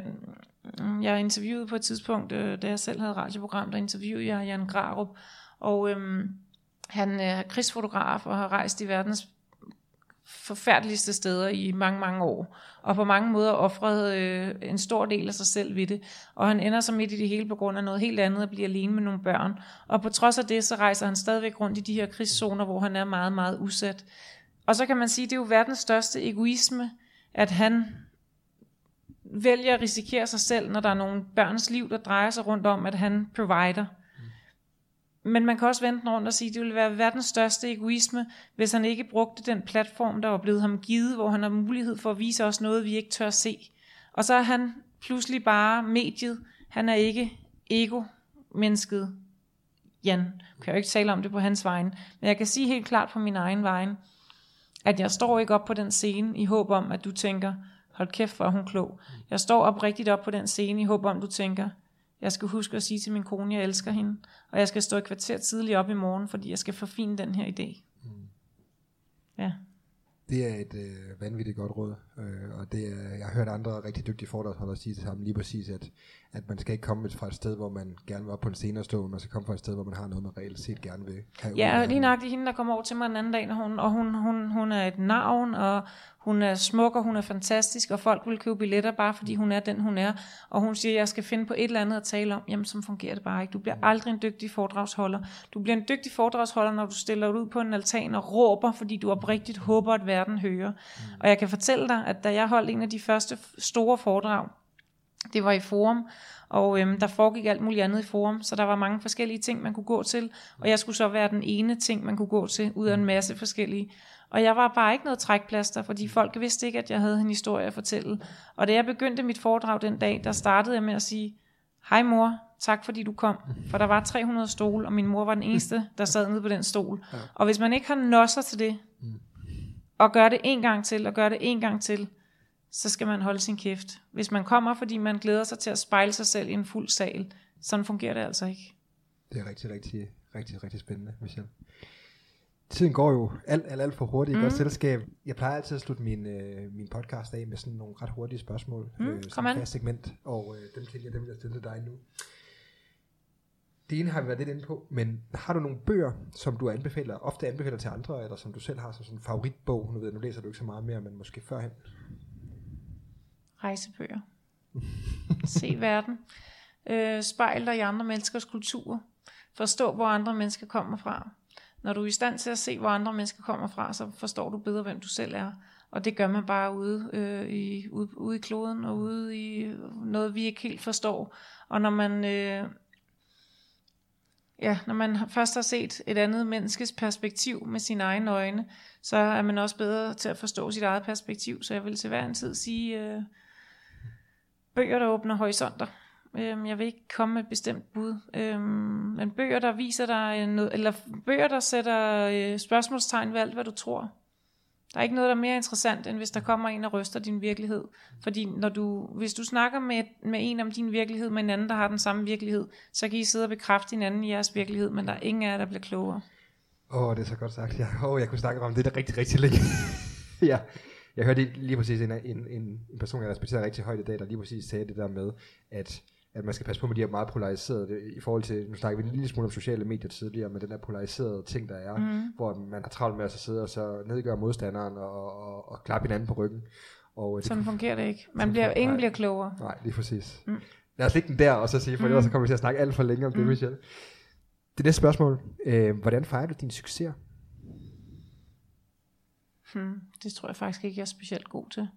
jeg interviewede på et tidspunkt, øh, da jeg selv havde radioprogram, der interviewede jeg Jan Grarup, og øh, han er krigsfotograf og har rejst i verdens forfærdeligste steder i mange, mange år, og på mange måder offrede øh, en stor del af sig selv ved det. Og han ender så midt i det hele på grund af noget helt andet, og bliver alene med nogle børn. Og på trods af det, så rejser han stadigvæk rundt i de her krigszoner, hvor han er meget, meget udsat. Og så kan man sige, det er jo verdens største egoisme, at han vælger at risikere sig selv, når der er nogle børns liv, der drejer sig rundt om, at han provider. Men man kan også vente rundt og sige, at det ville være verdens største egoisme, hvis han ikke brugte den platform, der var blevet ham givet, hvor han har mulighed for at vise os noget, vi ikke tør se. Og så er han pludselig bare mediet. Han er ikke ego-mennesket. Jan, jeg kan jo ikke tale om det på hans vegne, men jeg kan sige helt klart på min egen vegne, at jeg står ikke op på den scene i håb om, at du tænker, hold kæft, hvor er hun klog. Jeg står oprigtigt op på den scene i håb om, du tænker, jeg skal huske at sige til min kone, jeg elsker hende, og jeg skal stå et kvarter tidligt op i morgen, fordi jeg skal forfine den her idé. Ja. Det er et øh, vanvittigt godt råd. Øh, og det, jeg har hørt andre rigtig dygtige foredragsholdere sige det samme, lige præcis, at, at man skal ikke komme fra et sted, hvor man gerne op på en scene og stå, men man skal komme fra et sted, hvor man har noget, man reelt set gerne vil have Ja, og lige er hende, der kommer over til mig den anden dag, og hun, og hun, hun, hun er et navn, og hun er smuk, og hun er fantastisk, og folk vil købe billetter, bare fordi hun er den, hun er. Og hun siger, at jeg skal finde på et eller andet at tale om. Jamen, så fungerer det bare ikke. Du bliver aldrig en dygtig foredragsholder. Du bliver en dygtig foredragsholder, når du stiller dig ud på en altan og råber, fordi du oprigtigt håber, at verden hører. Og jeg kan fortælle dig, at da jeg holdt en af de første store foredrag, det var i Forum, og øhm, der foregik alt muligt andet i Forum, så der var mange forskellige ting, man kunne gå til, og jeg skulle så være den ene ting, man kunne gå til, ud af en masse forskellige. Og jeg var bare ikke noget trækplaster, fordi folk vidste ikke, at jeg havde en historie at fortælle. Og da jeg begyndte mit foredrag den dag, der startede jeg med at sige, hej mor, tak fordi du kom. For der var 300 stole, og min mor var den eneste, der sad nede på den stol. Og hvis man ikke har nosser til det, og gør det en gang til, og gør det en gang til, så skal man holde sin kæft. Hvis man kommer, fordi man glæder sig til at spejle sig selv i en fuld sal, sådan fungerer det altså ikke. Det er rigtig, rigtig, rigtig, rigtig spændende, Michelle. Tiden går jo alt, alt, alt for hurtigt i mm. godt selskab. Jeg plejer altid at slutte min, øh, min podcast af med sådan nogle ret hurtige spørgsmål. Mm, øh, som fast segment, og øh, dem tænker jeg, dem jeg stille til dig nu. Det ene har vi været lidt inde på, men har du nogle bøger, som du anbefaler, ofte anbefaler til andre, eller som du selv har som sådan en favoritbog? Nu ved jeg, nu læser du ikke så meget mere, men måske førhen. Rejsebøger. Se verden. Øh, spejl dig i andre menneskers kulturer. Forstå, hvor andre mennesker kommer fra. Når du er i stand til at se, hvor andre mennesker kommer fra, så forstår du bedre, hvem du selv er. Og det gør man bare ude, øh, i, ude, ude i kloden og ude i noget, vi ikke helt forstår. Og når man, øh, ja, når man først har set et andet menneskes perspektiv med sine egne øjne, så er man også bedre til at forstå sit eget perspektiv. Så jeg vil til hver en tid sige, øh, bøger, der åbner horisonter. Øh, jeg vil ikke komme med et bestemt bud, Øh, men bøger, der viser dig noget, eller bøger, der sætter øh, spørgsmålstegn ved alt, hvad du tror. Der er ikke noget, der er mere interessant, end hvis der kommer en og ryster din virkelighed. Fordi når du, hvis du snakker med, med en om din virkelighed, med en anden, der har den samme virkelighed, så kan I sidde og bekræfte hinanden i jeres virkelighed, men der er ingen af jer, der bliver klogere. Åh, oh, det er så godt sagt. Jeg, oh, jeg kunne snakke om det der rigtig, rigtig længe. ja. Jeg hørte lige præcis en, en, en, en person, jeg respekterer rigtig højt i dag, der lige præcis sagde det der med, at, at man skal passe på med de her meget polariserede, i forhold til, nu snakker vi en lille smule om sociale medier tidligere, men den der polariserede ting, der er, mm. hvor man har travlt med at så sidde og så nedgøre modstanderen og, og, og klappe hinanden på ryggen. Og, øh, det, Sådan fungerer det ikke. Man bliver, ingen nej. bliver klogere. Nej, lige præcis. Mm. Lad os lægge den der, og så sige, for mm. ellers så kommer vi til at snakke alt for længe om mm. det, Michelle. Det næste spørgsmål. Øh, hvordan fejrer du dine succeser? Hmm, det tror jeg faktisk ikke, jeg er specielt god til.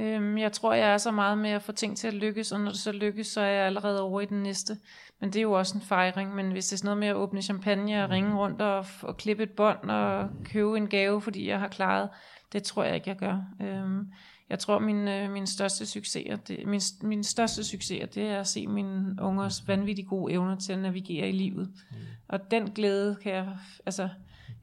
Øhm, jeg tror, jeg er så meget med at få ting til at lykkes, og når det så lykkes, så er jeg allerede over i den næste. Men det er jo også en fejring. Men hvis det er sådan noget med at åbne champagne og ringe rundt og, og klippe et bånd og købe en gave, fordi jeg har klaret, det tror jeg ikke, jeg gør. Øhm, jeg tror, min, øh, min største succeser, det, min, min største succeser, det er at se mine ungers vanvittigt gode evner til at navigere i livet. Mm. Og den glæde kan jeg, altså,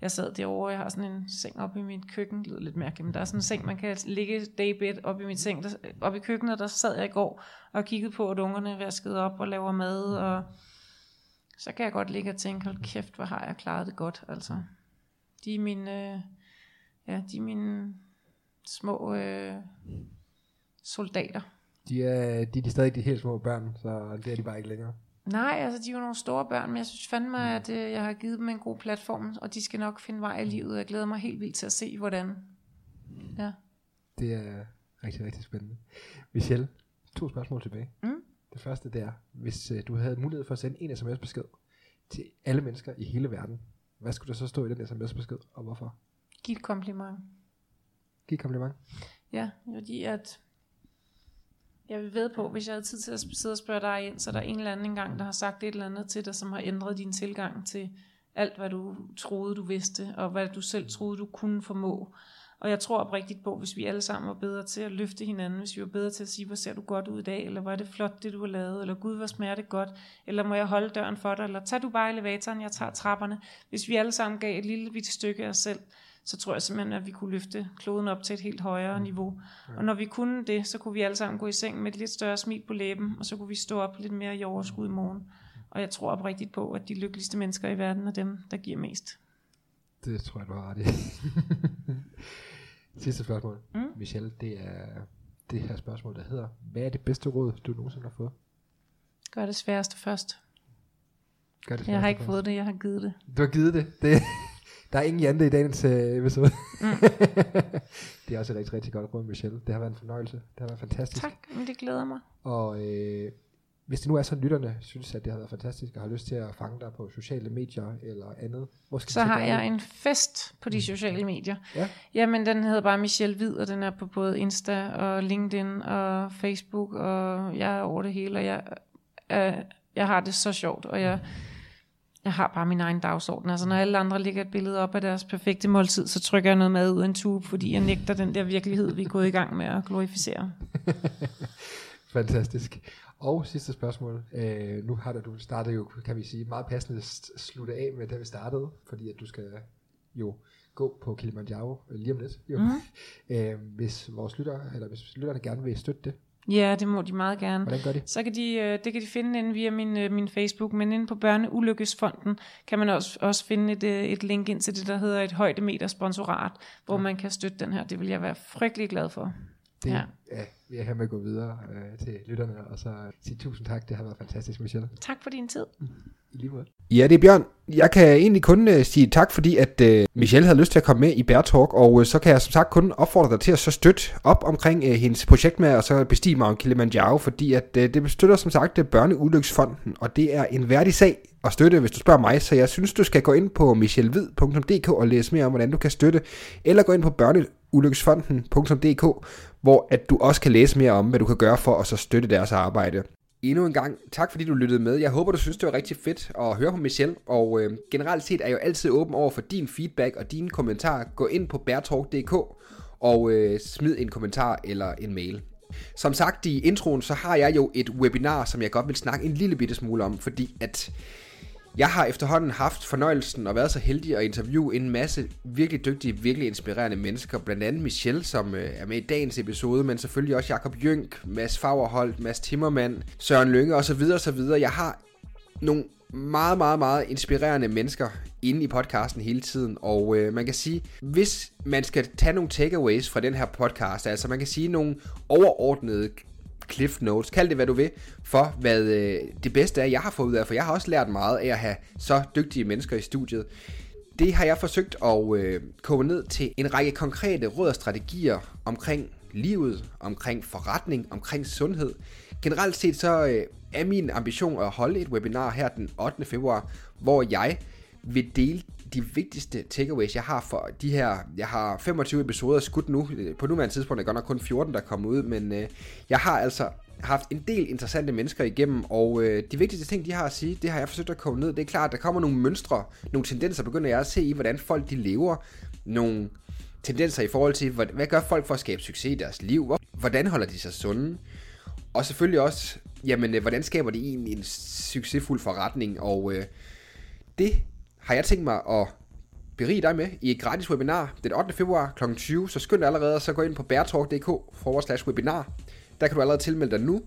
jeg sad derovre, jeg har sådan en seng oppe i mit køkken, det lyder lidt mærkeligt, men der er sådan en seng, man kan ligge daybed oppe i mit seng, der, oppe i køkkenet, der sad jeg i går og kiggede på, at ungerne vaskede op og laver mad, og så kan jeg godt ligge og tænke, hold kæft, hvor har jeg klaret det godt, altså. De er mine, øh, ja, de er mine små øh, soldater. De er, de, de er stadig de helt små børn, så det er de bare ikke længere. Nej, altså de er jo nogle store børn, men jeg synes fandme, at øh, jeg har givet dem en god platform, og de skal nok finde vej i livet. Jeg glæder mig helt vildt til at se, hvordan. Ja. Det er rigtig, rigtig spændende. Michelle, to spørgsmål tilbage. Mm. Det første det er, hvis øh, du havde mulighed for at sende en sms-besked til alle mennesker i hele verden, hvad skulle der så stå i den sms-besked, og hvorfor? Giv et kompliment. Giv et kompliment. Ja, fordi at jeg vil ved på, hvis jeg havde tid til at sidde og spørge dig ind, så er der en eller anden engang, der har sagt et eller andet til dig, som har ændret din tilgang til alt, hvad du troede, du vidste, og hvad du selv troede, du kunne formå. Og jeg tror oprigtigt på, hvis vi alle sammen var bedre til at løfte hinanden, hvis vi var bedre til at sige, hvor ser du godt ud i dag, eller hvor er det flot, det du har lavet, eller gud, hvor smager det godt, eller må jeg holde døren for dig, eller tag du bare elevatoren, jeg tager trapperne. Hvis vi alle sammen gav et lille bitte stykke af os selv, så tror jeg simpelthen, at vi kunne løfte kloden op til et helt højere niveau. Og når vi kunne det, så kunne vi alle sammen gå i seng med et lidt større smil på læben, og så kunne vi stå op lidt mere i overskud i morgen. Og jeg tror oprigtigt på, at de lykkeligste mennesker i verden er dem, der giver mest. Det tror jeg, du har ret i. Sidste spørgsmål. Mm. Michelle, det er det her spørgsmål, der hedder, hvad er det bedste råd, du nogensinde har fået? Gør det sværeste først. Gør det Jeg har ikke først. fået det, jeg har givet det. Du har givet det. det der er ingen Jante i dagens øh, episode. Mm. det er også et rigtig, rigtig godt råd, Michelle. Det har været en fornøjelse. Det har været fantastisk. Tak, men det glæder mig. Og øh, hvis det nu er sådan, lytterne synes, at det har været fantastisk, og har lyst til at fange dig på sociale medier eller andet, hvor skal Så har jeg en fest på de sociale medier. Ja. Jamen, den hedder bare Michelle Hvid, og den er på både Insta og LinkedIn og Facebook, og jeg er over det hele, og jeg, øh, jeg har det så sjovt, og jeg, jeg har bare min egen dagsorden. Altså, når alle andre lægger et billede op af deres perfekte måltid, så trykker jeg noget mad ud af en tube, fordi jeg nægter den der virkelighed, vi er gået i gang med at glorificere. Fantastisk. Og sidste spørgsmål. Øh, nu har du, startet jo, kan vi sige, meget passende s- slutte af med, da vi startede, fordi at du skal jo gå på Kilimanjaro øh, lige om lidt. Jo. Mhm. Mm. Øh, hvis vores lytter, eller hvis lytterne gerne vil støtte det, Ja, det må de meget gerne. hvordan gør de? Så kan de, øh, det kan de finde inde via min, øh, min Facebook, men inde på Børneulykkesfonden kan man også, også finde et, øh, et link ind til det, der hedder et højdemeter sponsorat, hvor man kan støtte den her. Det vil jeg være frygtelig glad for. Det Ja. ja. vil jeg have med at gå videre øh, til lytterne, og så sige tusind tak. Det har været fantastisk, Michelle. Tak for din tid. I lige måde. Ja, det er Bjørn. Jeg kan egentlig kun uh, sige tak, fordi at uh, Michelle havde lyst til at komme med i Bear Talk, og uh, så kan jeg som sagt kun opfordre dig til at så støtte op omkring uh, hendes projekt med at så bestige Mount Kilimanjaro, fordi at uh, det støtter som sagt uh, Børneulyksfonden, og det er en værdig sag at støtte, hvis du spørger mig, så jeg synes, du skal gå ind på michellevid.dk og læse mere om, hvordan du kan støtte, eller gå ind på børneulyksfonden.dk, hvor at du også kan læse mere om, hvad du kan gøre for at så støtte deres arbejde. Endnu en gang, tak fordi du lyttede med. Jeg håber, du synes, det var rigtig fedt at høre på Michelle. Og øh, generelt set er jeg jo altid åben over for din feedback og dine kommentarer. Gå ind på bærtalk.dk og øh, smid en kommentar eller en mail. Som sagt i introen, så har jeg jo et webinar, som jeg godt vil snakke en lille bitte smule om, fordi at jeg har efterhånden haft fornøjelsen og været så heldig at interviewe en masse virkelig dygtige, virkelig inspirerende mennesker. Blandt andet Michelle, som øh, er med i dagens episode, men selvfølgelig også Jakob Jønk, Mads Fagerholt, Mads Timmermand, Søren Lønge osv. osv. Jeg har nogle meget, meget, meget inspirerende mennesker inde i podcasten hele tiden, og øh, man kan sige, hvis man skal tage nogle takeaways fra den her podcast, altså man kan sige nogle overordnede cliff notes, kald det hvad du vil, for hvad øh, det bedste er, jeg har fået ud af, for jeg har også lært meget af at have så dygtige mennesker i studiet. Det har jeg forsøgt at øh, koge ned til en række konkrete råd og strategier omkring livet, omkring forretning, omkring sundhed. Generelt set så øh, er min ambition at holde et webinar her den 8. februar, hvor jeg vil dele de vigtigste takeaways, jeg har for de her, jeg har 25 episoder skudt nu, på nuværende tidspunkt er godt nok kun 14, der kommer ud, men øh, jeg har altså haft en del interessante mennesker igennem, og øh, de vigtigste ting, de har at sige, det har jeg forsøgt at komme ned. Det er klart, der kommer nogle mønstre, nogle tendenser, begynder jeg at se i, hvordan folk de lever, nogle tendenser i forhold til, hvad, hvad gør folk for at skabe succes i deres liv, hvordan holder de sig sunde, og selvfølgelig også, jamen, øh, hvordan skaber de egentlig en succesfuld forretning, og øh, det har jeg tænkt mig at berige dig med i et gratis webinar den 8. februar kl. 20, så skynd dig allerede så gå ind på bærtalk.dk forward slash webinar. Der kan du allerede tilmelde dig nu.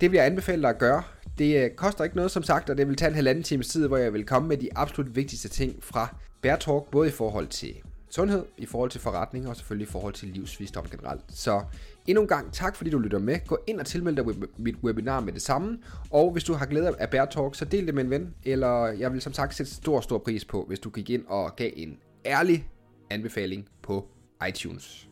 Det vil jeg anbefale dig at gøre. Det øh, koster ikke noget som sagt, og det vil tage en halvanden times tid, hvor jeg vil komme med de absolut vigtigste ting fra Bærtalk, både i forhold til sundhed, i forhold til forretning og selvfølgelig i forhold til livsvisdom generelt. Så endnu en gang tak, fordi du lytter med. Gå ind og tilmeld dig mit webinar med det samme. Og hvis du har glæde af Bear Talk, så del det med en ven. Eller jeg vil som sagt sætte stor, stor pris på, hvis du gik ind og gav en ærlig anbefaling på iTunes.